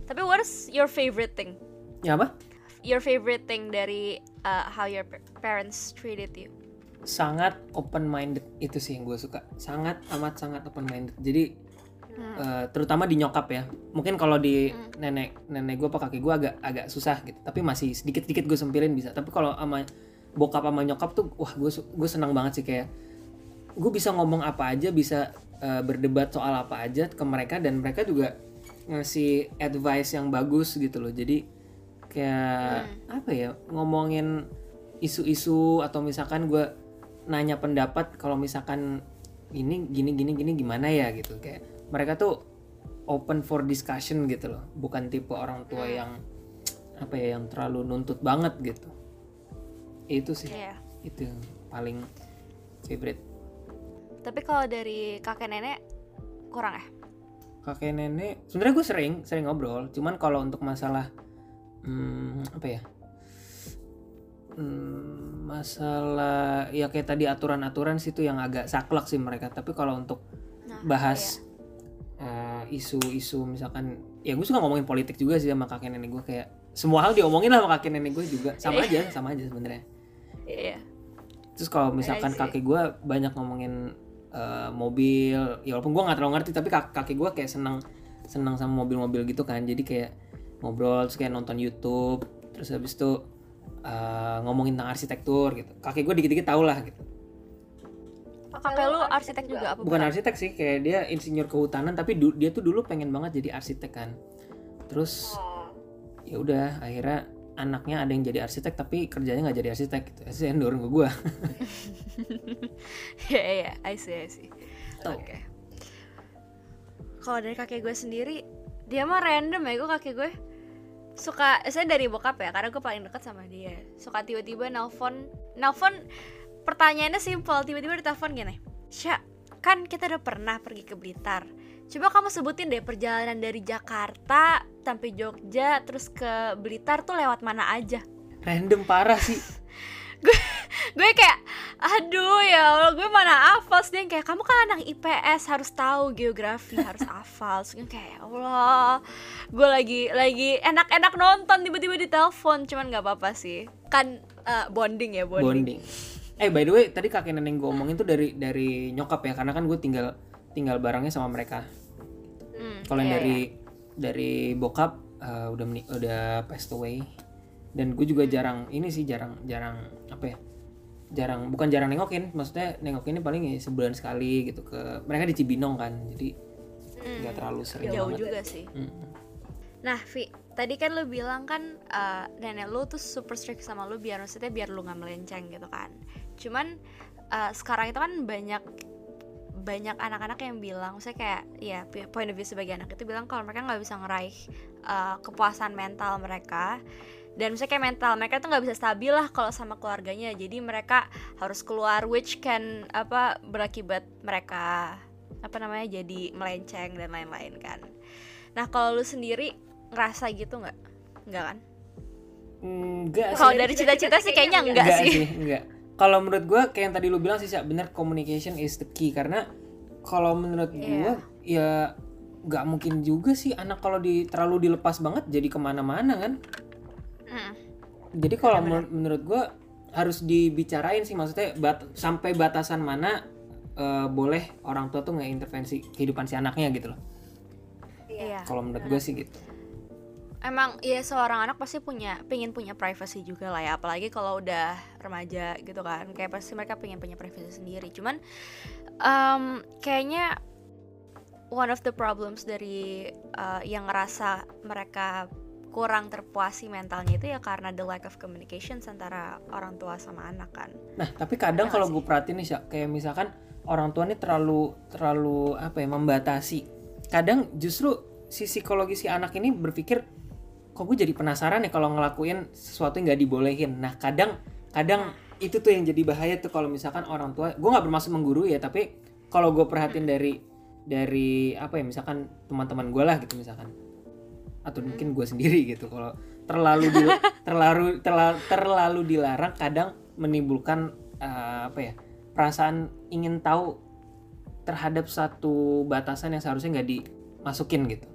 Tapi what is your favorite thing? Ya apa? Your favorite thing dari uh, how your pa- parents treated you? sangat open minded itu sih yang gue suka. Sangat amat sangat open minded jadi eh, terutama di nyokap ya. Mungkin kalau di nenek nenek gue apa kakek gue agak agak susah gitu. Tapi masih sedikit sedikit gue sempilin bisa. Tapi kalau sama bokap sama nyokap tuh wah gue gue senang banget sih kayak gue bisa ngomong apa aja bisa eh, berdebat soal apa aja ke mereka dan mereka juga ngasih advice yang bagus gitu loh. Jadi kayak apa ya ngomongin isu-isu atau misalkan gue nanya pendapat kalau misalkan ini gini gini gini gimana ya gitu. Kayak mereka tuh open for discussion gitu loh. Bukan tipe orang tua yang apa ya yang terlalu nuntut banget gitu. Itu sih. Iya. itu yang paling favorite. Tapi kalau dari kakek nenek kurang ya? kakek nenek sebenarnya gue sering sering ngobrol. Cuman kalau untuk masalah hmm, apa ya? Hmm, masalah ya kayak tadi aturan-aturan sih itu yang agak saklek sih mereka. Tapi kalau untuk Nah, bahas eh, isu-isu misalkan ya gue suka ngomongin politik juga sih sama kakek nenek gue kayak semua hal diomongin lah sama kakek nenek gue juga. Sama aja sama aja sebenarnya. Iya. Iya. terus kalau misalkan kakek gue banyak ngomongin eh, mobil ya walaupun gue nggak terlalu ngerti tapi kak- kakek gue kayak seneng seneng sama mobil-mobil gitu kan. Jadi kayak ngobrol terus kayak nonton YouTube terus habis itu eh, ngomongin tentang arsitektur gitu. Kakek gue dikit-dikit tau lah gitu Kakek lu arsitek juga. apa? bukan arsitek sih kayak dia insinyur kehutanan tapi du- dia tuh dulu pengen banget jadi arsitek kan. Terus ya udah akhirnya anaknya ada yang jadi arsitek tapi kerjanya nggak jadi arsitek gitu. Saya nurun ke gue Iya iya, I see I see. Oke. Kalau dari kakek gue sendiri, dia mah random ya gue kakek gue suka saya dari bokap ya karena gue paling dekat sama dia. Suka tiba-tiba nelpon nelpon pertanyaannya simpel tiba-tiba ditelepon gini Sya kan kita udah pernah pergi ke Blitar. Coba kamu sebutin deh perjalanan dari Jakarta sampai Jogja terus ke Blitar tuh lewat mana aja. Random parah sih. Gue kayak aduh ya Allah gue mana hafal sih? Kayak kamu kan anak IPS harus tahu geografi harus hafal. Gue kayak ya Allah gue lagi lagi enak-enak nonton tiba-tiba ditelepon. Cuman nggak apa-apa sih. Kan eh, bonding ya bonding, bonding eh by the way tadi kakek nenek gue omongin tuh dari dari nyokap ya karena kan gue tinggal tinggal barengnya sama mereka Hmm, kalau yang iya, dari iya. dari bokap eh, udah meni- udah passed away dan gue juga jarang ini sih jarang jarang apa ya jarang bukan jarang nengokin maksudnya nengokinnya paling ya sebulan sekali gitu ke mereka di Cibinong kan jadi nggak terlalu sering Hmm. jauh banget juga sih Mm. Nah, Vi, tadi kan lu bilang kan eh, nenek lu tuh super strict sama lu biar maksudnya biar lu nggak melenceng gitu kan. Cuman eh, sekarang itu kan banyak banyak anak-anak yang bilang, maksudnya kayak ya point of view sebagai anak itu bilang kalau mereka nggak bisa ngeraih eh, kepuasan mental mereka. Dan misalnya kayak mental mereka tuh nggak bisa stabil lah kalau sama keluarganya. Jadi mereka harus keluar which can apa berakibat mereka apa namanya jadi melenceng dan lain-lain kan. Nah kalau lu sendiri ngerasa gitu nggak? Nggak kan? Enggak kalau dari cita-cita sih kayaknya enggak, enggak sih. sih. Enggak kalau menurut gue kayak yang tadi lu bilang sih Syak, bener communication is the key. Karena kalau menurut gue ya nggak mungkin juga sih anak kalau di terlalu dilepas banget jadi ke mana-mana kan? Mm. jadi kalau menur- menurut gue harus dibicarain sih maksudnya bat- sampai batasan mana eh, boleh orang tua tuh nggak intervensi kehidupan si anaknya gitu loh. Iya. Kalau menurut gue sih gitu emang ya seorang anak pasti punya pengen punya privacy juga lah ya. Apalagi kalau udah remaja gitu kan. Kayak pasti mereka pengen punya privacy sendiri. Cuman em, kayaknya one of the problems dari uh, yang ngerasa mereka kurang terpuasi mentalnya itu ya karena the lack of communication antara orang tua sama anak kan. Nah, tapi kadang kalau gue perhatiin nih, Syak, kayak misalkan orang tua ini terlalu terlalu apa ya membatasi. Kadang justru si psikologi si anak ini berpikir, kok gue jadi penasaran ya kalau ngelakuin sesuatu yang nggak dibolehin. Nah, kadang kadang itu tuh yang jadi bahaya tuh kalau misalkan orang tua, gue nggak bermaksud menggurui ya, tapi kalau gue perhatiin dari dari apa ya misalkan teman-teman gue lah gitu misalkan. Atau mungkin gue sendiri gitu kalau terlalu di- terlalu terlalu terlalu dilarang kadang menimbulkan eh, apa ya perasaan ingin tahu terhadap satu batasan yang seharusnya nggak dimasukin gitu.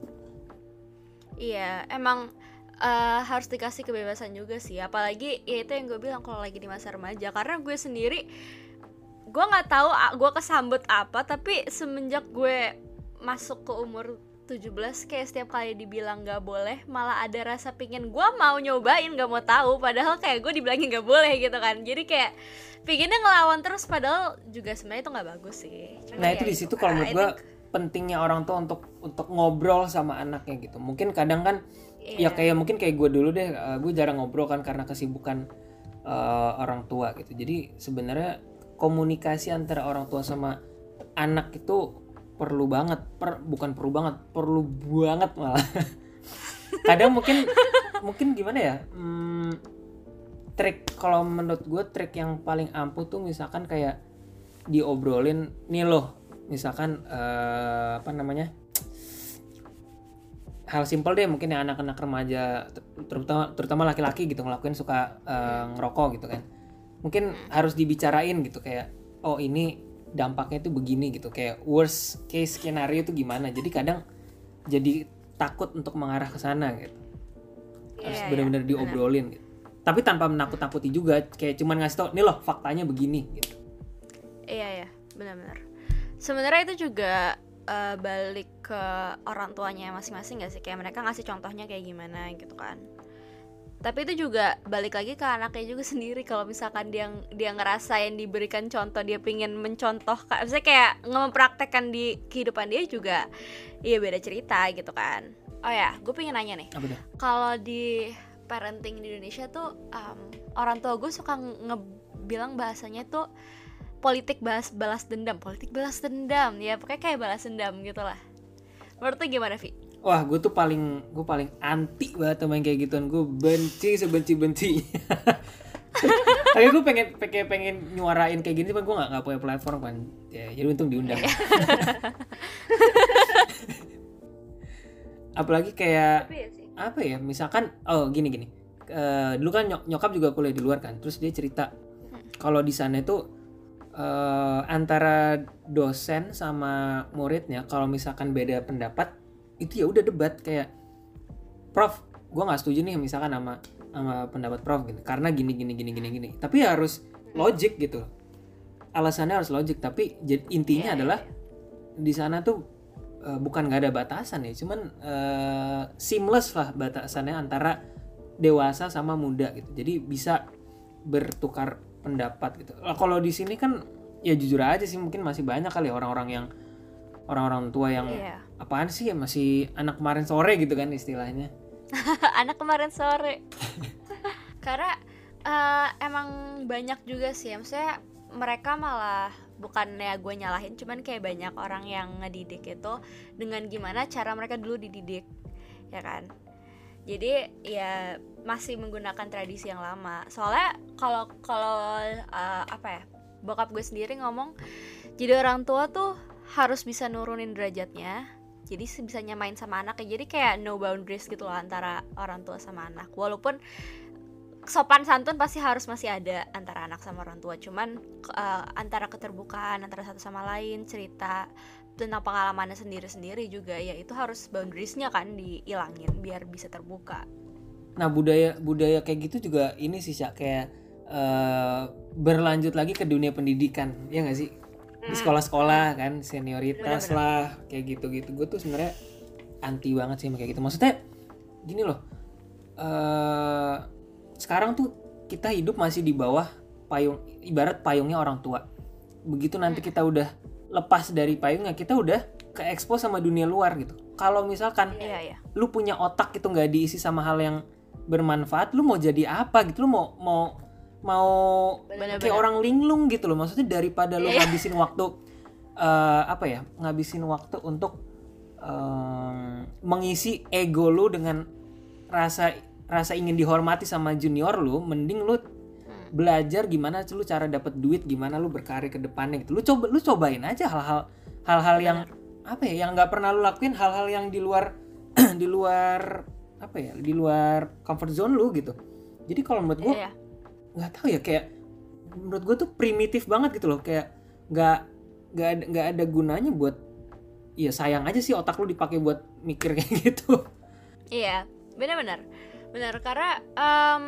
Iya, emang eh, harus dikasih kebebasan juga sih. Apalagi ya itu yang gue bilang kalau lagi di masa remaja. Karena gue sendiri, gue nggak tahu ah, gue kesambet apa. Tapi semenjak gue masuk ke umur 17 kayak setiap kali dibilang nggak boleh malah ada rasa pingin gue mau nyobain nggak mau tahu padahal kayak gue dibilangin nggak boleh gitu kan jadi kayak pinginnya ngelawan terus padahal juga sebenarnya itu nggak bagus sih Cuma nah ya itu di situ kalau menurut gue think- pentingnya orang tua untuk untuk ngobrol sama anaknya gitu mungkin kadang kan ya Iya. kayak mungkin kayak gue dulu deh eh, gue jarang ngobrol kan karena kesibukan eh, orang tua gitu jadi sebenarnya komunikasi antara orang tua sama anak itu perlu banget per bukan perlu banget perlu banget malah kadang mungkin mungkin gimana ya hmm, trik kalau menurut gue trik yang paling ampuh tuh misalkan kayak diobrolin nih loh misalkan eh, apa namanya hal simpel deh mungkin yang anak-anak remaja terutama terutama laki-laki gitu ngelakuin suka uh, ngerokok gitu kan. Mungkin harus dibicarain gitu kayak oh ini dampaknya itu begini gitu. Kayak worst case skenario itu gimana? Jadi kadang jadi takut untuk mengarah ke sana gitu. Harus Iya, benar-benar iya, diobrolin gitu. Tapi tanpa menakut-nakuti juga kayak cuman ngasih tau nih loh faktanya begini gitu. Iya ya, benar-benar. Sebenarnya itu juga eh, balik ke orang tuanya masing-masing gak sih? Kayak mereka ngasih contohnya kayak gimana gitu kan. Tapi itu juga balik lagi ke anaknya juga sendiri. Kalau misalkan dia dia ngerasain diberikan contoh dia pingin mencontoh misalnya kayak mempraktekkan di kehidupan dia juga iya beda cerita gitu kan. Oh ya gue pengen nanya nih. Kalau di parenting di Indonesia tuh um, orang tua gue suka ngebilang bahasanya tuh politik balas balas dendam. Politik balas dendam ya pokoknya kayak balas dendam gitu lah menurut lu gimana Vi? Wah, gue tuh paling gue paling anti banget sama yang kayak gituan. Gue benci sebenci benci. Tapi gue pengen pengen pengen nyuarain kayak gini, cuman gue nggak nggak punya platform kan. Ya, jadi untung diundang. Apalagi kayak apa ya? Misalkan, oh gini gini. Eh, dulu kan nyok- nyokap juga kuliah di luar kan. Terus dia cerita kalau di sana itu eh, antara dosen sama muridnya kalau misalkan beda pendapat itu ya udah debat kayak prof gue nggak setuju nih misalkan sama sama pendapat prof gitu. Karena gini gini gini gini gini. Tapi ya harus logik gitu. Alasannya harus logik tapi intinya Iya, adalah di sana tuh eh, bukan nggak ada batasan ya. Cuman eh, seamless lah batasannya antara dewasa sama muda gitu. Jadi bisa bertukar pendapat gitu. Kalau di sini kan ya jujur aja sih mungkin masih banyak kali ya orang-orang yang orang-orang tua yang Iya. apaan sih ya masih anak kemarin sore gitu kan istilahnya. Anak kemarin sore. Karena eh, emang banyak juga sih ya maksudnya mereka malah bukannya gue nyalahin cuman kayak banyak orang yang ngedidik itu dengan gimana cara mereka dulu dididik ya kan jadi ya masih menggunakan tradisi yang lama. Soalnya kalau kalau eh, apa ya bokap gue sendiri ngomong jadi orang tua tuh harus bisa nurunin derajatnya jadi bisa nyamain sama anaknya. Jadi kayak no boundaries gitu loh antara orang tua sama anak. Walaupun sopan santun pasti harus masih ada antara anak sama orang tua. Cuman eh, antara keterbukaan antara satu sama lain cerita tentang pengalamannya sendiri-sendiri juga ya itu harus boundariesnya kan dihilangin biar bisa terbuka. Nah budaya budaya kayak gitu juga ini sih Syak, kayak eh, berlanjut lagi ke dunia pendidikan ya nggak sih? Di sekolah-sekolah kan senioritas lah kayak gitu-gitu. Gue tuh sebenarnya anti banget sih kayak gitu. Maksudnya gini loh eh sekarang tuh kita hidup masih di bawah payung ibarat payungnya orang tua. Begitu nanti kita udah lepas dari payungnya kita udah ke expose sama dunia luar gitu kalau misalkan iya iya lu punya otak itu nggak diisi sama hal yang bermanfaat lu mau jadi apa gitu lu mau mau mau Bener-bener. kayak orang linglung gitu loh maksudnya daripada lu Iya. ngabisin waktu eh, apa ya ngabisin waktu untuk em, mengisi ego lu dengan rasa rasa ingin dihormati sama junior lu mending lu. Belajar gimana lu cara dapat duit gimana lu berkarir ke depannya gitu. Lu coba lu cobain aja hal-hal hal-hal yang apa ya yang nggak pernah lu lakuin hal-hal yang di luar di luar apa ya di luar comfort zone lu gitu. Jadi kalau menurut gue iya. nggak tahu ya kayak menurut gue tuh primitif banget gitu loh. Kayak nggak nggak ada nggak ada gunanya buat ya sayang aja sih otak lu dipakai buat mikir kayak gitu. Iya, benar-benar. Benar karena em,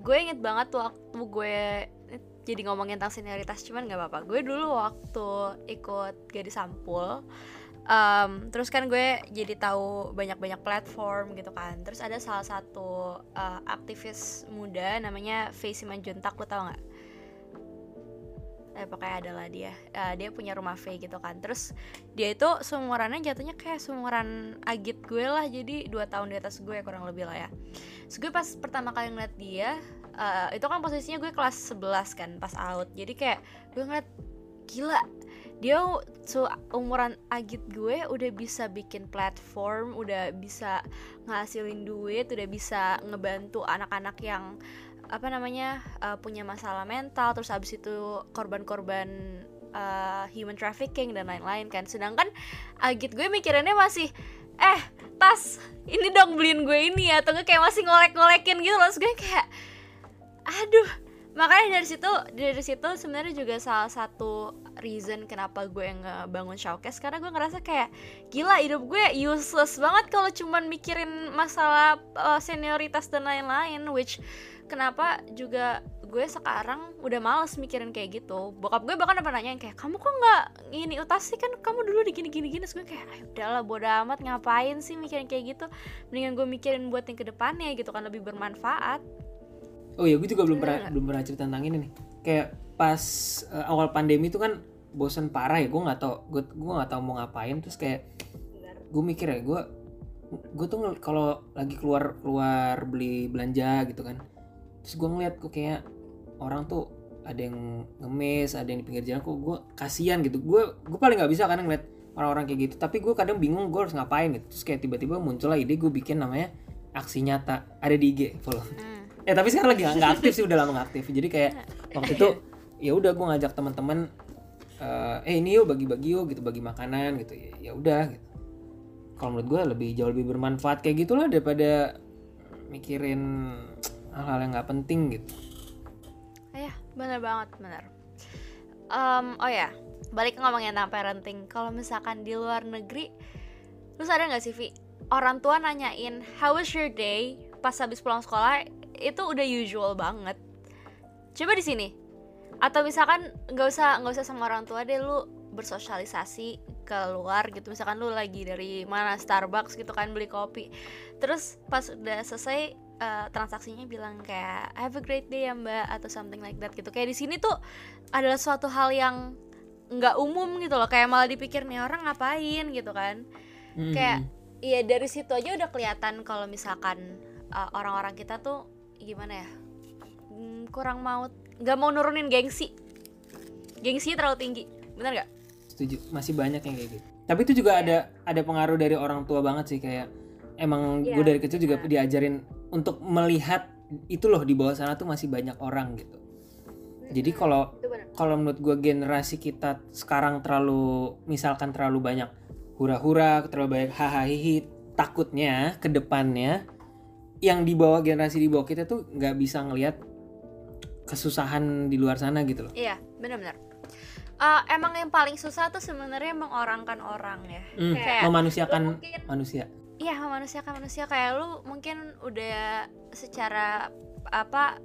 gue inget banget waktu gue jadi ngomongin tentang senioritas cuman nggak apa-apa. Gue dulu waktu ikut gadis sampul em, terus kan gue jadi tahu banyak-banyak platform gitu kan. Terus ada salah satu eh, aktivis muda namanya Faisy Manjuntak, lo tau nggak? Eh, pokoknya adalah dia. Eh, dia punya rumah V gitu kan. Terus dia itu seumurannya jatuhnya kayak seumuran agit gue lah jadi dua tahun di atas gue kurang lebih lah ya Terus gue pas pertama kali ngeliat dia eh, itu kan posisinya gue kelas 11 kan pas out jadi kayak gue ngeliat gila dia umuran agit gue udah bisa bikin platform udah bisa ngasilin duit udah bisa ngebantu anak-anak yang apa namanya eh, punya masalah mental terus habis itu korban-korban uh, human trafficking dan lain-lain kan. Sedangkan agit gue mikirannya masih eh tas ini dong beliin gue ini ya atau nggak kayak masih ngolek-ngolekin gitu loh. Gue kayak aduh. Makanya dari situ dari situ sebenarnya juga salah satu reason kenapa gue nggak bangun showcase karena gue ngerasa kayak gila hidup gue useless banget kalau cuman mikirin masalah uh, senioritas dan lain-lain which kenapa juga gue sekarang udah males mikirin kayak gitu. Bokap gue bahkan apa nanya kayak kamu kok nggak ini utas sih? Kan kamu dulu di gini gini gini Terus gue kayak "Ah, udahlah bodo amat ngapain sih mikirin kayak gitu? Mendingan gue mikirin buat yang ke depannya gitu kan lebih bermanfaat. Oh iya, gue juga belum pernah Bener belum pernah cerita tentang ini nih. Kayak pas eh, awal pandemi itu kan bosan parah ya. Gue nggak tau, gue gue nggak tahu mau ngapain. Terus kayak gue mikir ya, gue gue tuh kalau lagi keluar keluar beli belanja gitu kan. Terus gue ngeliat kok kayak orang tuh ada yang ngemis, ada yang di pinggir jalan. Kok gue kasihan gitu. Gue gue paling nggak bisa kan ngeliat orang-orang kayak gitu. Tapi gue kadang bingung gue harus ngapain gitu. Terus kayak tiba-tiba muncul lah ide gue bikin namanya aksi nyata. Ada di IG, follow. Hmm. Ya tapi sekarang lagi nggak nggak aktif sih udah lama nggak aktif. Jadi kayak waktu itu ya udah gue ngajak teman-teman eh eh ini yuk bagi-bagi yuk gitu bagi makanan gitu ya ya udah gitu. Kalau menurut gue lebih jauh lebih bermanfaat kayak gitulah daripada mikirin hal-hal yang nggak penting gitu. Iya, bener banget, bener. Em, oh ya, balik ngomongin tentang parenting. Kalau misalkan di luar negeri, terus ada nggak sih, Vi? Orang tua nanyain, how was your day? Pas habis pulang sekolah, itu udah usual banget. Coba di sini. Atau misalkan nggak usah nggak usah sama orang tua deh, lu bersosialisasi keluar gitu. Misalkan lu lagi dari mana Starbucks gitu kan beli kopi. Terus pas udah selesai eh, transaksinya bilang kayak have a great day ya mbak atau something like that gitu kayak di sini tuh adalah suatu hal yang nggak umum gitu loh kayak malah dipikir nih orang ngapain gitu kan Hmm. kayak iya dari situ aja udah kelihatan kalau misalkan uh, orang-orang kita tuh gimana ya Hmm, kurang mau nggak mau nurunin gengsi. Gengsi terlalu tinggi. Bener nggak? Setuju. Masih banyak yang kayak gitu. Tapi itu juga ada ada pengaruh dari orang tua banget sih kayak emang Iya, gue dari kecil juga diajarin untuk melihat itu loh di bawah sana tuh masih banyak orang gitu. Jadi kalau kalau menurut gue generasi kita sekarang terlalu misalkan terlalu banyak hura-hura, terlalu banyak hahaha takutnya ke depannya yang di bawah generasi di bawah kita tuh nggak bisa ngelihat kesusahan di luar sana gitu loh. iya bener-bener Uh, emang yang paling susah tuh sebenarnya mengorangkan orang ya. Hmm, Kayak memanusiakan mungkin- manusia. Iya memanusiakan manusia. Kayak lu mungkin udah secara apa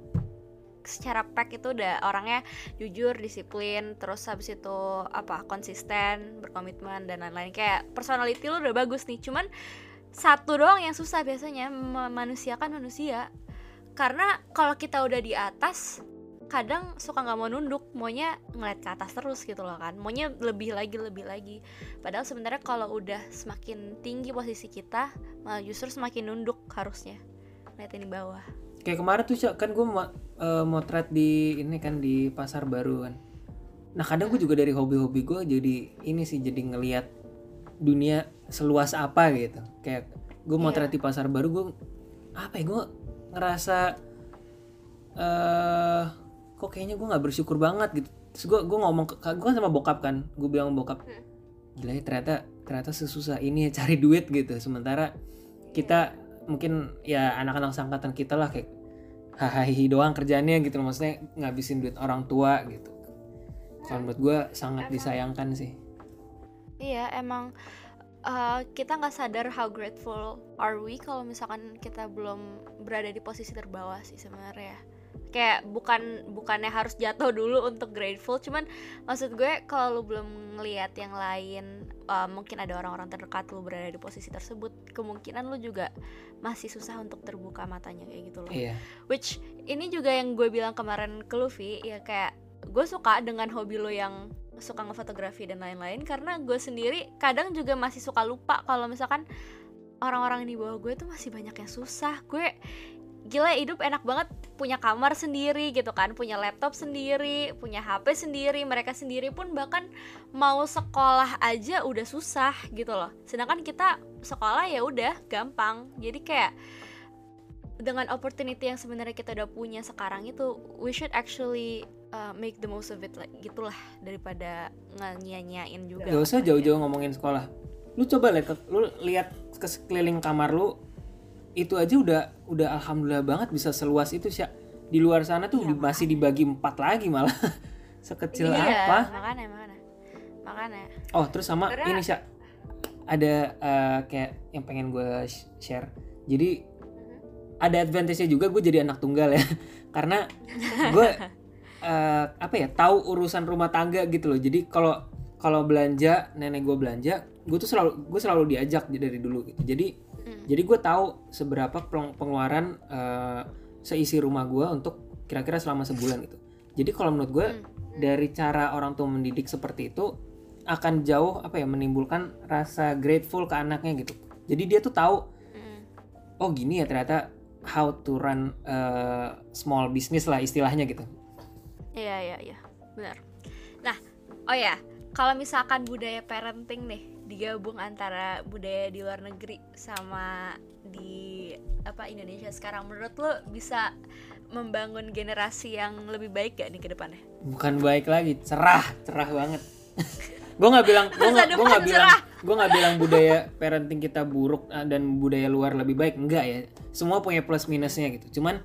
secara pack itu udah orangnya jujur disiplin terus habis itu apa konsisten berkomitmen dan lain-lain. Kayak personality lu udah bagus nih. Cuman satu doang yang susah biasanya memanusiakan manusia. Karena kalau kita udah di atas kadang suka nggak mau nunduk maunya ngeliat ke atas terus gitu loh kan. Maunya lebih lagi lebih lagi. Padahal sebenarnya kalau udah semakin tinggi posisi kita malah justru semakin nunduk harusnya. Ngeliatin di bawah. Kayak kemarin tuh kan gue ma- eh, motret di ini kan di pasar baru kan. Nah kadang gue juga dari hobi-hobi gue jadi ini sih jadi ngelihat dunia seluas apa gitu. Kayak gue motret di pasar baru gue apa ya gue ngerasa eh kok kayaknya gue nggak bersyukur banget gitu. Terus gue gue ngomong ke gue sama bokap kan, gue bilang sama bokap, gila ya ternyata ternyata sesusah ini ya cari duit gitu. Sementara kita mungkin ya anak-anak sangkatan kita lah kayak hahaha doang kerjaannya gitu. Maksudnya ngabisin duit orang tua gitu. Kalau menurut gue sangat disayangkan sih. Iya emang uh, kita nggak sadar how grateful are we kalau misalkan kita belum berada di posisi terbawah sih sebenarnya kayak bukan bukannya harus jatuh dulu untuk grateful cuman maksud gue kalau lu belum ngelihat yang lain uh, mungkin ada orang-orang terdekat lu berada di posisi tersebut kemungkinan lu juga masih susah untuk terbuka matanya kayak gitu loh. Iya. Which ini juga yang gue bilang kemarin ke Luffy ya kayak gue suka dengan hobi lo yang suka ngefotografi dan lain-lain karena gue sendiri kadang juga masih suka lupa kalau misalkan orang-orang di bawah gue tuh masih banyak yang susah. Gue gila hidup enak banget punya kamar sendiri gitu kan punya laptop sendiri punya HP sendiri mereka sendiri pun bahkan mau sekolah aja udah susah gitu loh. Sedangkan kita sekolah ya udah gampang. Jadi kayak dengan opportunity yang sebenarnya kita udah punya sekarang itu we should actually uh, make the most of it like gitulah daripada nyanyain juga. Gak usah jauh-jauh ngomongin sekolah. Lu coba lihat lu lihat ke sekeliling kamar lu itu aja udah udah alhamdulillah banget bisa seluas itu sih di luar sana tuh di- masih dibagi empat lagi malah. Sekecil iya apa? makanya makanya. Makanya. Oh terus sama Karena- ini sih ada eh, kayak yang pengen gue share. Jadi ada advantage-nya juga gue jadi anak tunggal ya. Karena gue eh, apa ya tahu urusan rumah tangga gitu loh. Jadi kalau kalau belanja nenek gue belanja gue tuh selalu gue selalu diajak dari dulu gitu. Jadi Hmm. jadi gue tahu seberapa peng- pengeluaran eh, seisi rumah gue untuk kira-kira selama sebulan gitu jadi kalau menurut gue Hmm. dari cara orang tua mendidik seperti itu akan jauh apa ya menimbulkan rasa grateful ke anaknya gitu jadi dia tuh tahu Mm. oh gini ya ternyata how to run eh, small business lah istilahnya gitu Iya iya iya benar. Nah oh ya kalau misalkan budaya parenting nih digabung antara budaya di luar negeri sama di apa Indonesia sekarang. Menurut lo bisa membangun generasi yang lebih baik gak nih ke depannya? bukan baik lagi cerah cerah banget. Gue nggak bilang gue nggak bilang gue nggak bilang budaya parenting kita buruk eh, dan budaya luar lebih baik. Enggak ya. Semua punya plus minusnya gitu. Cuman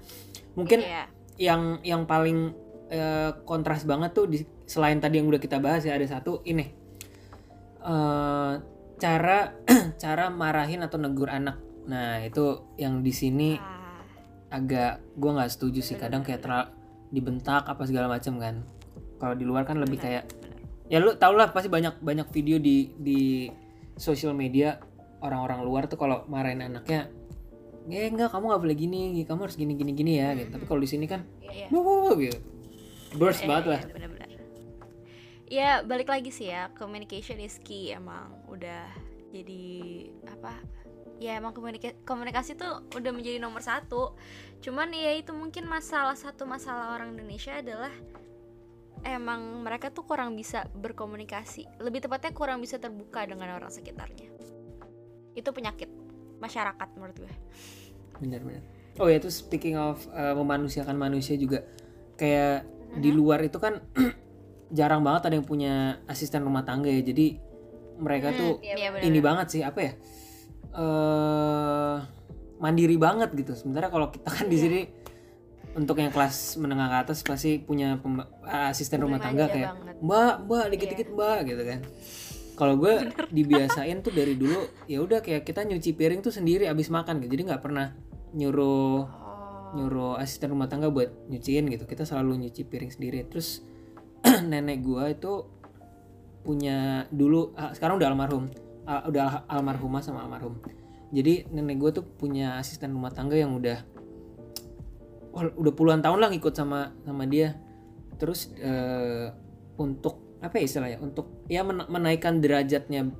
mungkin Iya. yang yang paling eh, kontras banget tuh di, selain tadi yang udah kita bahas ya ada satu ini Eh, cara cara marahin atau negur anak. Nah itu yang di sini Ah, agak gue nggak setuju sih. Kadang kayak terlalu dibentak apa segala macam kan. Kalau di luar kan lebih kayak ya lu tau lah pasti banyak banyak video di di sosial media orang-orang luar tuh kalau marahin anaknya ya enggak kamu nggak boleh gini kamu harus gini gini gini ya gitu. Tapi kalau di sini kan iya. wuh gitu. Burst Iya, banget iya, lah. iya, benar-benar. Ya balik lagi sih ya. Communication is key. Emang udah jadi apa ya emang komunika- komunikasi tuh udah menjadi nomor satu. Cuman ya itu mungkin masalah satu masalah orang Indonesia adalah emang mereka tuh kurang bisa berkomunikasi. Lebih tepatnya kurang bisa terbuka dengan orang sekitarnya. Itu penyakit masyarakat menurut gue. Benar-benar oh ya itu speaking of uh, memanusiakan manusia juga. Kayak di luar itu kan jarang banget ada yang punya asisten rumah tangga ya. Jadi mereka tuh Iya, benar. ini banget sih apa ya eh mandiri banget gitu. Sementara kalau kita kan di sini untuk yang kelas menengah ke atas pasti punya asisten rumah tangga kayak banget. mbak mbak dikit-dikit mbak gitu kan. Kalau gue dibiasain tuh dari dulu ya udah kayak kita nyuci piring tuh sendiri abis makan gitu. Jadi nggak pernah nyuruh Oh, nyuruh asisten rumah tangga buat nyuciin gitu. Kita selalu nyuci piring sendiri. Terus nenek gua itu punya dulu ah, sekarang udah almarhum. Ah, udah al- almarhumah sama almarhum. Jadi nenek gua tuh punya asisten rumah tangga yang udah udah puluhan tahun lah ngikut sama sama dia. Terus eh, untuk apa ya istilahnya untuk ya men- menaikkan derajatnya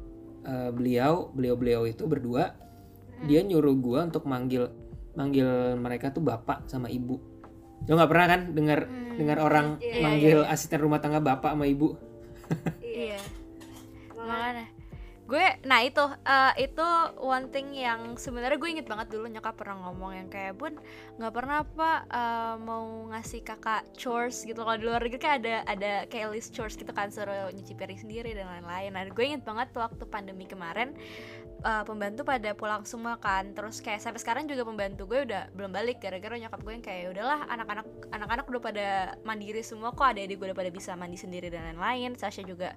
eh, beliau beliau beliau itu berdua dia nyuruh gua untuk manggil manggil mereka tuh bapak sama ibu lo nggak pernah kan dengar dengar orang Iya, manggil asisten rumah tangga bapak sama ibu? Iya. Makanya. Gue nah itu eh, itu one thing yang sebenarnya gue inget banget dulu nyokap pernah ngomong yang kayak bun nggak pernah apa eh, mau ngasih kakak chores gitu. Kalau di luar negeri kan ada ada kayak list chores gitu kan suruh nyuci piring sendiri dan lain-lain. Nah gue inget banget waktu pandemi kemarin eh, pembantu pada pulang semua kan. Terus kayak sampai sekarang juga pembantu gue udah belum balik gara-gara nyokap gue yang kayak udahlah anak-anak anak-anak udah pada mandiri semua kok adik-adik gue udah pada bisa mandi sendiri dan lain-lain. Sasha juga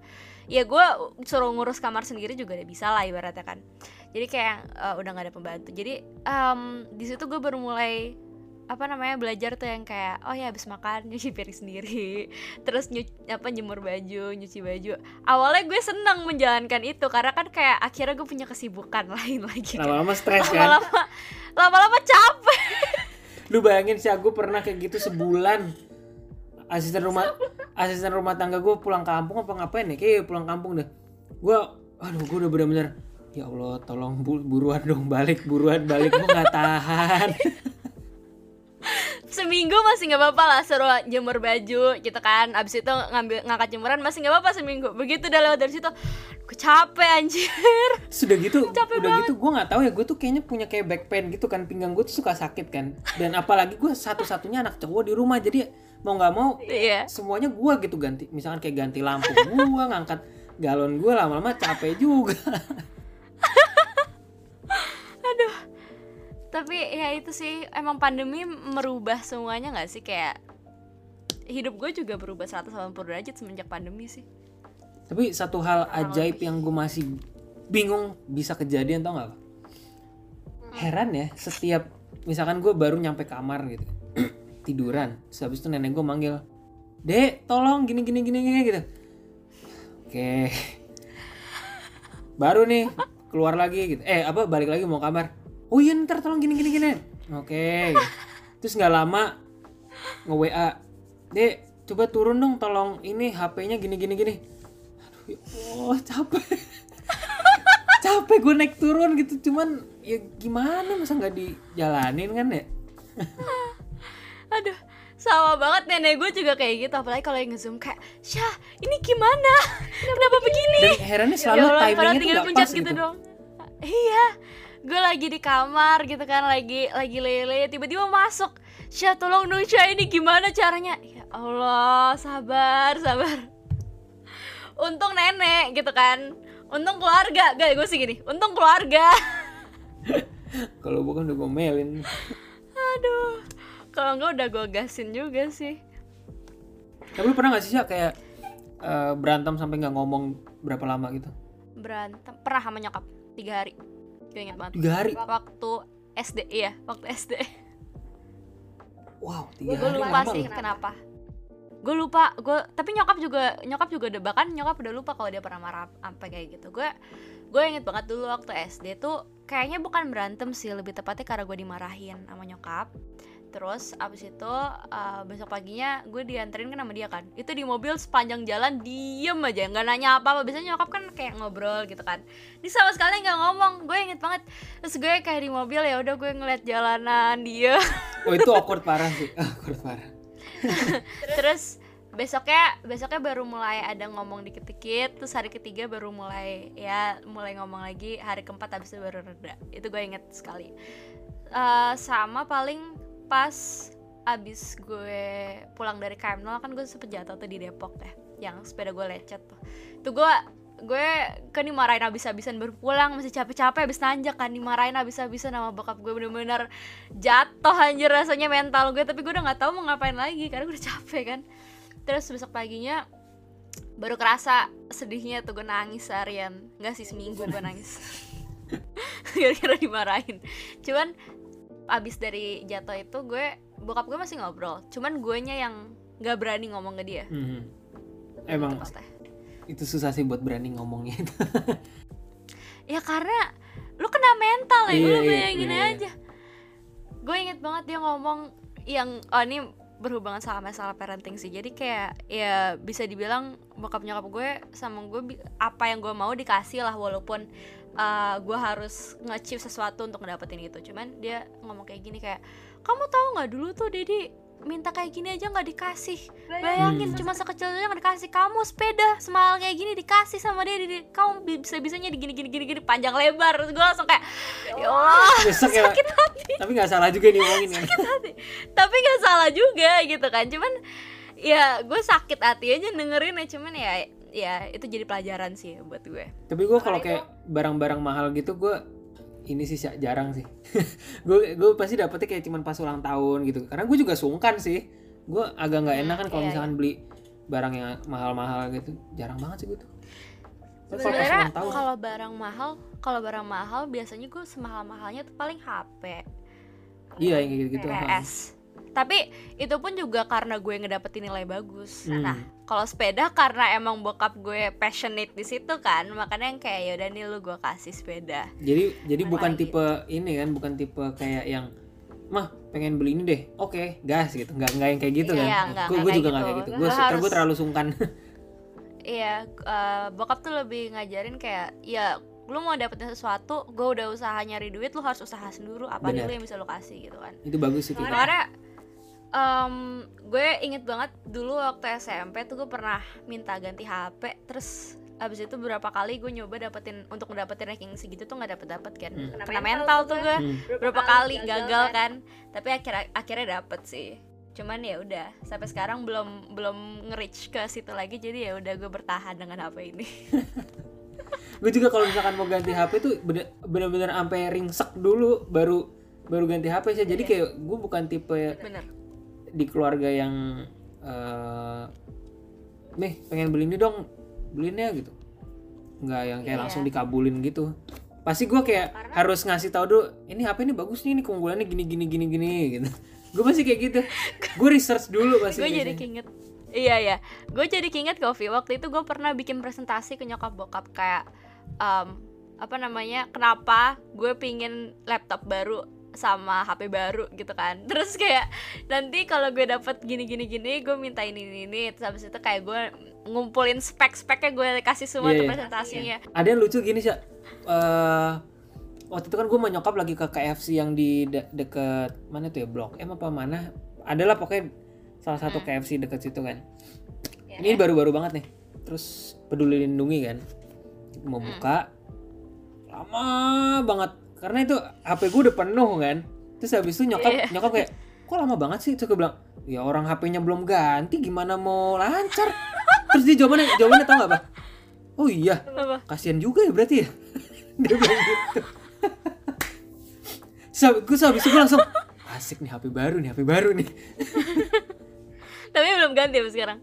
ya gue suruh ngurus kamar sendiri juga udah bisa lah ibaratnya kan. Jadi kayak eh, udah nggak ada pembantu. Jadi em, di situ gue baru mulai apa namanya belajar tuh yang kayak oh ya habis makan nyuci piring sendiri. Terus nyuci apa jemur baju nyuci baju. Awalnya gue seneng menjalankan itu karena kan kayak akhirnya gue punya kesibukan lain lagi kan. lama-lama stres kan? Lama-lama lama-lama capek. Lu bayangin sih aku pernah kayak gitu sebulan. Asisten rumah asisten rumah tangga gue pulang kampung apa ngapain nih kayak pulang kampung deh. Gue aduh gue udah bener-bener ya Allah tolong bu- buruan dong balik buruan balik gue nggak tahan seminggu masih nggak apa-apa lah suruh jemur baju gitu kan. Abis itu ngambil ngangkat jemuran masih nggak apa-apa seminggu. Begitu udah lewat dari situ gue capek anjir. Sudah gitu Capek udah gitu gue nggak tahu ya gue tuh kayaknya punya kayak back pain gitu kan pinggang gue tuh suka sakit kan. Dan apalagi gue satu-satunya anak cowok di rumah jadi mau nggak mau iya. semuanya gue gitu ganti. Misalkan kayak ganti lampu gue ngangkat galon gue lama-lama capek juga tapi ya itu sih emang pandemi merubah semuanya nggak sih kayak hidup gue juga berubah 180 derajat semenjak pandemi sih Tapi satu hal ajaib yang gue masih bingung bisa kejadian tau nggak? Pak? Heran ya, setiap misalkan gue baru nyampe kamar gitu, tiduran, terus habis itu nenek gue manggil, dek tolong gini gini gini gini gitu. Oke, baru nih keluar lagi gitu, eh apa balik lagi mau kamar, oh iya ntar tolong gini gini gini, oke, terus nggak lama nge WA, dek coba turun dong tolong ini HP-nya gini gini gini, aduh ya Allah capek. Capek gue naik turun gitu cuman ya gimana masa nggak dijalanin kan ya aduh sama banget nenek gue juga kayak gitu apalagi kalau yang ngezoom kayak Syah ini gimana? Kenapa begini? dan herannya selalu Ya Allah, padahal timingnya tuh tinggal nggak pencet pas gitu, gitu. dong. Iya gue lagi di kamar gitu kan lagi lagi lele tiba-tiba masuk. Syah tolong dong Syah ini gimana caranya? Ya Allah sabar sabar. Untung nenek gitu kan. Untung keluarga. Gak gue sih gini. Untung keluarga. Kalau bukan udah gue melin aduh. Kalau enggak udah gue gasin juga sih. Tapi lu pernah gak sih ya kayak eh, berantem sampai nggak ngomong berapa lama gitu? Berantem. Pernah sama nyokap. Tiga hari gue inget banget. Tiga hari. Waktu SD iya waktu SD wow tiga gue hari lupa lama sih loh. kenapa. Gue lupa gue tapi nyokap juga nyokap juga udah bahkan nyokap udah lupa kalau dia pernah marah sampai kayak gitu. Gue gue inget banget dulu waktu SD tuh kayaknya bukan berantem sih lebih tepatnya karena gue dimarahin sama nyokap terus abis itu uh, besok paginya gue dianterin kan sama dia kan. Itu di mobil sepanjang jalan diem aja nggak nanya apa apa biasanya nyokap kan kayak ngobrol gitu kan. Ini sama sekali nggak ngomong. Gue inget banget. Terus gue kayak di mobil ya udah gue ngeliat jalanan dia oh itu awkward parah sih. Awkward parah. Terus besoknya besoknya baru mulai ada ngomong dikit-dikit. Terus hari ketiga baru mulai ya mulai ngomong lagi. Hari keempat habis itu baru reda. Itu gue inget sekali. Eh, sama paling pas abis gue pulang dari KM0 kan gue sempet jatuh tuh di Depok ya yang sepeda gue lecet tuh. Itu gue gue kan dimarahin abis-abisan baru pulang masih capek-capek abis nanjak kan dimarahin abis-abisan sama bokap gue bener-bener jatuh anjir rasanya mental gue tapi gue udah nggak tahu mau ngapain lagi karena gue udah capek kan. Terus besok paginya baru kerasa sedihnya tuh gue nangis seharian. Nggak sih seminggu gue nangis. Gara-gara dimarahin. Cuman abis dari jatuh itu gue bokap gue masih ngobrol. Cuman guenya yang nggak berani ngomong ke dia. Mhm. emang Itu itu susah sih buat berani ngomongnya itu. Ya karena lu kena mental ya Iya, lu iya, bayangin iya, iya. aja. Gue inget banget dia ngomong yang oh ini berhubungan sama masalah parenting sih. Jadi kayak ya bisa dibilang bokap nyokap gue sama gue apa yang gue mau dikasih lah walaupun uh, gue harus nge-achieve sesuatu untuk ngedapetin itu. Cuman dia ngomong kayak gini kayak kamu tahu nggak dulu tuh Dedi minta kayak gini aja nggak dikasih? Bayangin Hmm. cuma sekecil aja nggak dikasih. Kamu sepeda semahal kayak gini dikasih sama dia di, kamu bisa bisanya digini gini gini gini panjang lebar. Terus gue langsung kayak ya Allah. Besok ya sakit hati. Tapi nggak salah juga nih ngomongin ya. Sakit hati. Tapi nggak salah juga gitu kan. Cuman ya gue sakit hati aja dengerin ya cuman ya ya itu jadi pelajaran sih buat gue. Tapi gue kalau kayak barang-barang mahal gitu gue ini sih jarang sih. Gue gue pasti dapetnya kayak cuman pas ulang tahun gitu. Karena gue juga sungkan sih. Gue agak nggak enak kan kalau iya, misalkan beli barang yang mahal-mahal gitu. Jarang banget sih gue tuh. Tapi kalau pas sebenarnya kalau barang mahal kalau barang mahal biasanya gue semahal mahalnya tuh paling HP iya yang kayak gitu-gitu PS tapi itu pun juga karena gue ngedapetin nilai bagus Hmm. nah kalau sepeda karena emang bokap gue passionate di situ kan makanya yang kayak yaudah nih lu gue kasih sepeda jadi jadi bukan Lagi. tipe ini kan bukan tipe kayak yang mah pengen beli ini deh oke gas gitu nggak nggak yang kayak gitu Iya, kan gue juga nggak gitu. kayak gitu gue harus- gue terlalu sungkan Iya, eh, bokap tuh lebih ngajarin kayak ya lu mau dapetin sesuatu, gue udah usaha nyari duit, lu harus usaha sendiri. Apa nih Benar. lu yang bisa lu kasih gitu kan? itu bagus sih kayak em, gue inget banget dulu waktu SMP tuh gue pernah minta ganti HP, terus abis itu beberapa kali gue nyoba dapetin untuk ngedapetin ranking segitu tuh nggak dapet dapet kan, Hmm. kena mental tuh gue Hmm. berapa kali gagal kan, tapi akhirnya akhirnya dapet sih. Cuman ya udah sampai sekarang belum belum nge-reach ke situ lagi jadi ya udah gue bertahan dengan HP ini. gue juga kalau misalkan mau ganti HP tuh bener- bener-bener sampai ringsek dulu baru baru ganti HP sih jadi Iya. kayak gue bukan tipe bener di keluarga yang eh nih pengen beli ini dong beliin ya gitu. Nggak yang kayak Iya. langsung dikabulin gitu. Pasti gue kayak Karena- harus ngasih tahu dulu ini HP ini bagus nih ini keunggulannya gini gini gini gini gitu. Gue pasti kayak gitu. Gue research dulu pasti gue jadi keinget iya ya gue jadi keinget Kofi waktu itu gue pernah bikin presentasi ke nyokap bokap kayak em, apa namanya kenapa gue pingin laptop baru sama HP baru gitu kan. Terus kayak nanti kalau gue dapet gini gini gini gue minta ini ini ini terus habis itu kayak gue ngumpulin spek speknya gue kasih semua Iya, tuh iya. presentasinya. Ada yang lucu gini sih eh waktu itu kan gue mau nyokap lagi ke KFC yang di de- deket mana tuh ya blok M apa mana? Adalah pokoknya salah satu Hmm. KFC deket situ kan. Ya, ini baru-baru banget nih. Terus peduli lindungi kan. Mau Hmm. buka lama banget karena itu HP gue udah penuh kan. Terus habis itu nyokap Iya. nyokap kayak kok lama banget sih? Terus gue bilang ya orang HP-nya belum ganti gimana mau lancar? Terus dia jawabannya jawabannya tau gak apa oh iya kasihan juga ya berarti ya. Dia bilang gitu. So, gue habis itu gue langsung asik nih HP baru nih HP baru nih. Tapi belum ganti apa sekarang?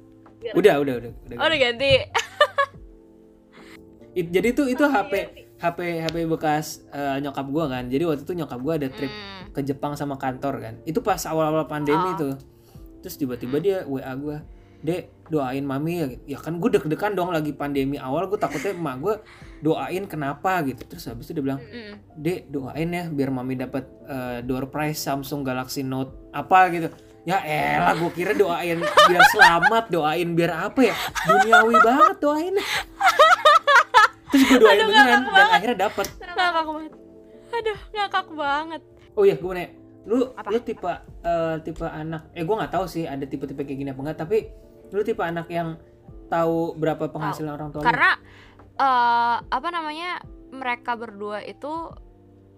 Udah udah udah udah oh udah ganti. It- jadi itu itu HP HP HP bekas eh, nyokap gua kan. Jadi waktu itu nyokap gua ada trip Hmm. ke Jepang sama kantor kan. Itu pas awal-awal pandemi Oh. tuh. Terus tiba-tiba dia WA gua dek doain mami ya. Ya kan gue deg-degan dong lagi pandemi awal. Gue takutnya emak gue doain kenapa gitu. Terus habis itu dia bilang Mm-mm. dek doain ya biar mami dapat eh, door prize Samsung Galaxy Note apa gitu. Ya elah gue kira doain biar selamat doain biar apa ya? Duniawi banget doain gue doain Aduh, beneran. Dan banget. akhirnya dapet. Ngakak banget. Aduh ngakak banget. Oh iya gue nanya lu Apa? lu tipe eh, tipe anak eh gue nggak tahu sih ada tipe-tipe kayak gini apa enggak tapi lu tipe anak yang tahu berapa penghasilan orang tua lu? karena eh, apa namanya mereka berdua itu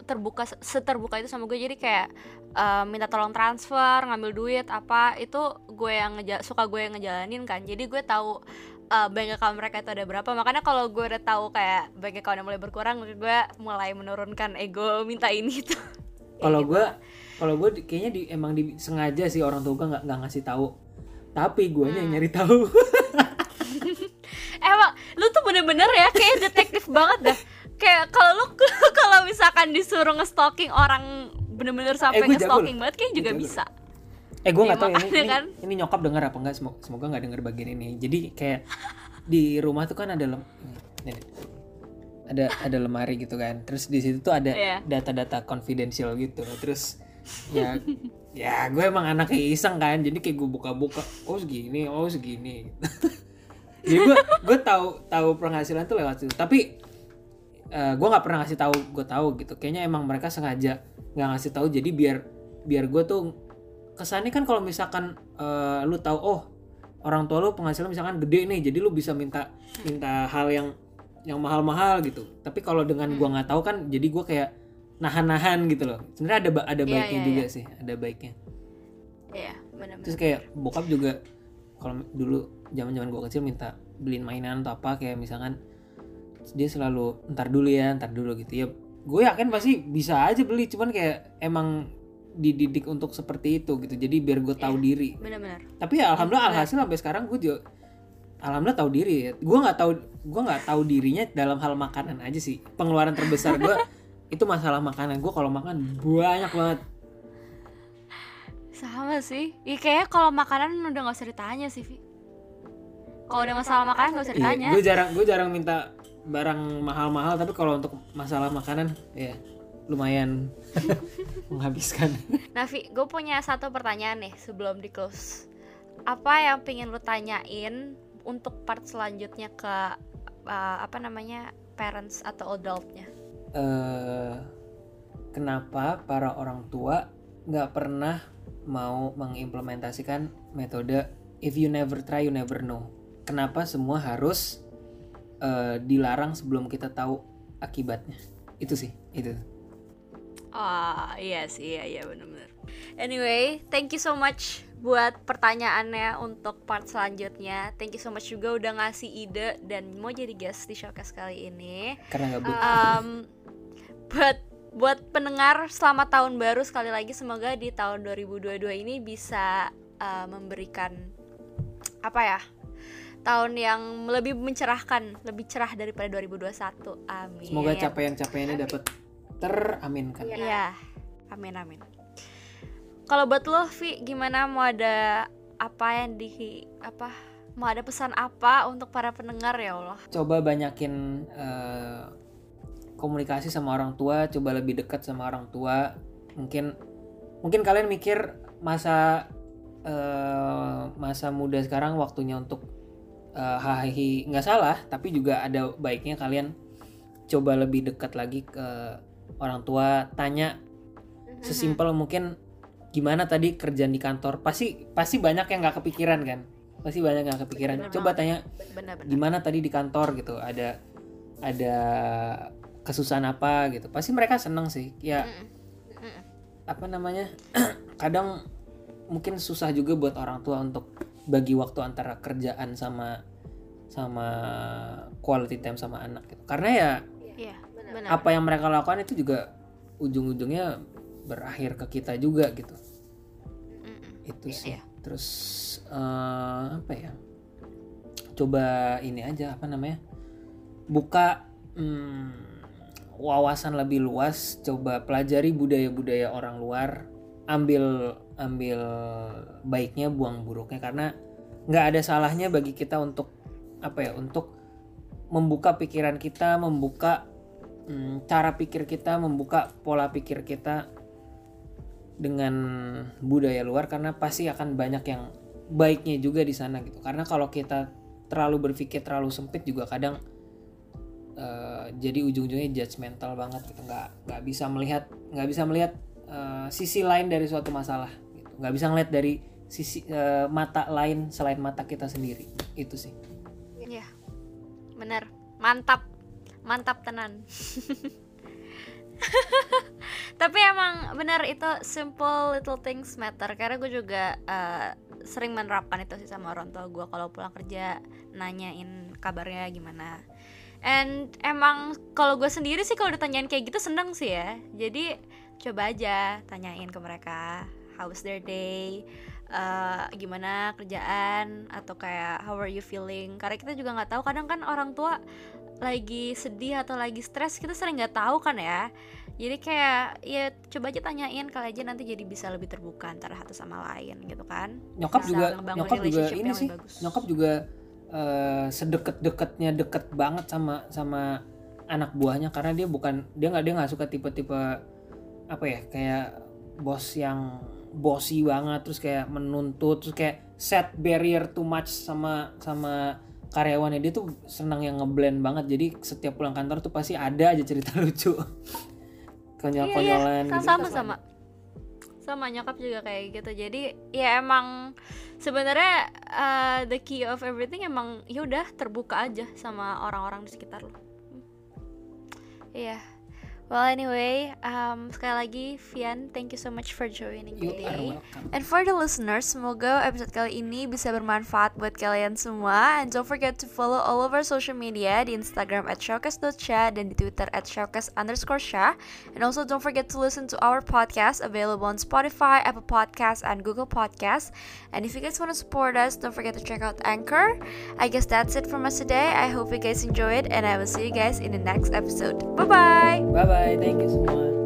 terbuka seterbuka itu sama gue jadi kayak eh, minta tolong transfer ngambil duit apa itu gue yang ngeja suka gue yang ngejalanin kan. Jadi gue tahu eh, bank account mereka itu ada berapa. Makanya kalau gue udah tahu kayak bank accountnya mulai berkurang gue mulai menurunkan ego minta ini tuh. Kalau Kayak gitu. gue kalau gue kayaknya di, emang di, sengaja sih orang tua gue nggak nggak ngasih tahu. Tapi gue Hmm. yang nyari tahu. Emang lu tuh bener-bener ya kayak detektif banget dah. Kayak kalau lu kalau misalkan disuruh nge-stalking orang bener-bener sampai Eh, gua jago nge-stalking banget kayak juga jago. bisa eh gue nggak tahu ini ini, kan. ini nyokap dengar apa enggak semoga, semoga nggak dengar bagian ini. Jadi kayak di rumah tuh kan ada lem, ini, ada ada lemari gitu kan. Terus di situ tuh ada Iya. data-data confidential gitu. Terus ya ya gue emang anaknya iseng kan. Jadi kayak gue buka-buka oh segini oh segini. Jadi gue gue tahu tahu penghasilan tuh lewat situ. Tapi eh, gue nggak pernah ngasih tahu gue tahu gitu. Kayaknya emang mereka sengaja nggak ngasih tahu. Jadi biar biar gue tuh kesannya kan kalau misalkan eh, lu tahu oh orang tua lu penghasilan misalkan gede nih jadi lu bisa minta minta hal yang yang mahal-mahal gitu. Tapi kalau dengan gua nggak tahu kan jadi gua kayak nahan-nahan gitu loh. Sebenarnya ada ada Iya, baiknya iya, juga iya. sih ada baiknya. Iya, benar-benar. terus kayak bokap juga kalau dulu zaman zaman gua kecil minta beliin mainan atau apa kayak misalkan dia selalu ntar dulu ya ntar dulu gitu. Ya gue yakin pasti bisa aja beli cuman kayak emang dididik untuk seperti itu gitu jadi biar gue tahu Iya. diri Benar-benar. tapi ya alhamdulillah Benar. alhasil sampai sekarang gue juga alhamdulillah tahu diri ya gue nggak tahu gue nggak tahu dirinya dalam hal makanan aja sih pengeluaran terbesar gue itu masalah makanan gue kalau makan banyak banget Sama sih. Iya kayaknya kalau makanan udah nggak usah ditanya sih, Vi. Kalau udah masalah makanan nggak usah ditanya. gue Iya, jarang gue jarang minta barang mahal-mahal tapi kalau untuk masalah makanan ya lumayan menghabiskan Vi, gue punya satu pertanyaan nih sebelum di close. Apa yang pengen lu tanyain untuk part selanjutnya ke uh, apa namanya parents atau adultnya? eh kenapa para orang tua nggak pernah mau mengimplementasikan metode if you never try you never know kenapa semua harus eh, dilarang sebelum kita tahu akibatnya itu sih itu Ah, iya sih, iya, iya benar-benar. Anyway, thank you so much buat pertanyaannya untuk part selanjutnya. Thank you so much juga udah ngasih ide dan mau jadi guest di showcase kali ini. karena nggak butuh Um, buat buat pendengar selamat tahun baru sekali lagi semoga di tahun 2022 ini bisa uh, memberikan apa ya tahun yang lebih mencerahkan lebih cerah daripada 2021 amin semoga capaian-capaiannya dapat teraminkan iya. Amin amin. Kalau buat lo Vi gimana mau ada apa yang di apa mau ada pesan apa untuk para pendengar ya Allah? Coba banyakin uh, komunikasi sama orang tua coba lebih dekat sama orang tua. Mungkin mungkin kalian mikir masa uh, masa muda sekarang waktunya untuk uh, hahi nggak salah tapi juga ada baiknya kalian coba lebih dekat lagi ke orang tua tanya mm-hmm. sesimpel mungkin gimana tadi kerjaan di kantor. Pasti pasti banyak yang nggak kepikiran kan? Pasti banyak yang kepikiran. Bener, coba tanya bener, bener. gimana tadi di kantor? gitu. Ada ada kesusahan apa gitu. Pasti mereka seneng sih. Ya apa namanya? Kadang mungkin susah juga buat orang tua untuk bagi waktu antara kerjaan sama sama quality time sama anak gitu. Karena ya benar. apa yang mereka lakukan itu juga ujung-ujungnya berakhir ke kita juga gitu. Mm itu iya, sih. iya. terus uh, apa ya? Coba ini aja apa namanya? Buka hmm, wawasan lebih luas, coba pelajari budaya-budaya orang luar, ambil ambil baiknya, buang buruknya. Karena nggak ada salahnya bagi kita untuk apa ya, untuk membuka pikiran kita, membuka hmm, cara pikir kita, membuka pola pikir kita dengan budaya luar karena pasti akan banyak yang baiknya juga di sana gitu. Karena kalau kita terlalu berpikir terlalu sempit juga kadang uh, jadi ujung-ujungnya judgmental banget gitu. Nggak nggak bisa melihat nggak bisa melihat uh, sisi lain dari suatu masalah gitu. Nggak bisa ngeliat dari sisi uh, mata lain selain mata kita sendiri. Itu sih. Ya bener mantap mantap tenan. Tapi emang bener itu simple little things matter. Karena gue juga uh, sering menerapkan itu sih sama orang tua gue kalau pulang kerja nanyain kabarnya gimana. And emang kalau gue sendiri sih kalau ditanyain kayak gitu seneng sih ya. Jadi coba aja tanyain ke mereka how was their day? Uh, gimana kerjaan? Atau kayak how are you feeling? Karena kita juga nggak tahu. Kadang kan orang tua lagi sedih atau lagi stres kita sering nggak tahu kan ya jadi kayak ya coba aja tanyain kali aja nanti jadi bisa lebih terbuka antara satu sama lain gitu kan nyokap bisa juga nyokap juga ini sih bagus. nyokap juga uh, sedekat-dekatnya deket banget sama sama anak buahnya karena dia bukan dia nggak dia nggak suka tipe-tipe apa ya kayak bos yang bossy banget terus kayak menuntut terus kayak set barrier too much sama sama karyawannya dia tuh senang yang ngeblend banget jadi setiap pulang kantor tuh pasti ada aja cerita lucu konyol-konyolan iya, iya. gitu. sama sama sama nyokap juga kayak gitu jadi ya emang sebenarnya uh, the key of everything emang ya udah terbuka aja sama orang-orang di sekitar lo hmm. iya yeah. Well anyway, um, sekali lagi Vian, thank you so much for joining you today. And for the listeners, semoga episode kali ini bisa bermanfaat buat kalian semua. And don't forget to follow all of our social media di Instagram at showcase.sha dan di Twitter at showcase underscore sha. And also don't forget to listen to our podcast available on Spotify, Apple Podcasts, and Google Podcasts. And if you guys want to support us, don't forget to check out Anchor. I guess that's it from us today. I hope you guys enjoyed, it and I will see you guys in the next episode. Bye bye. Bye bye. Thank you semua.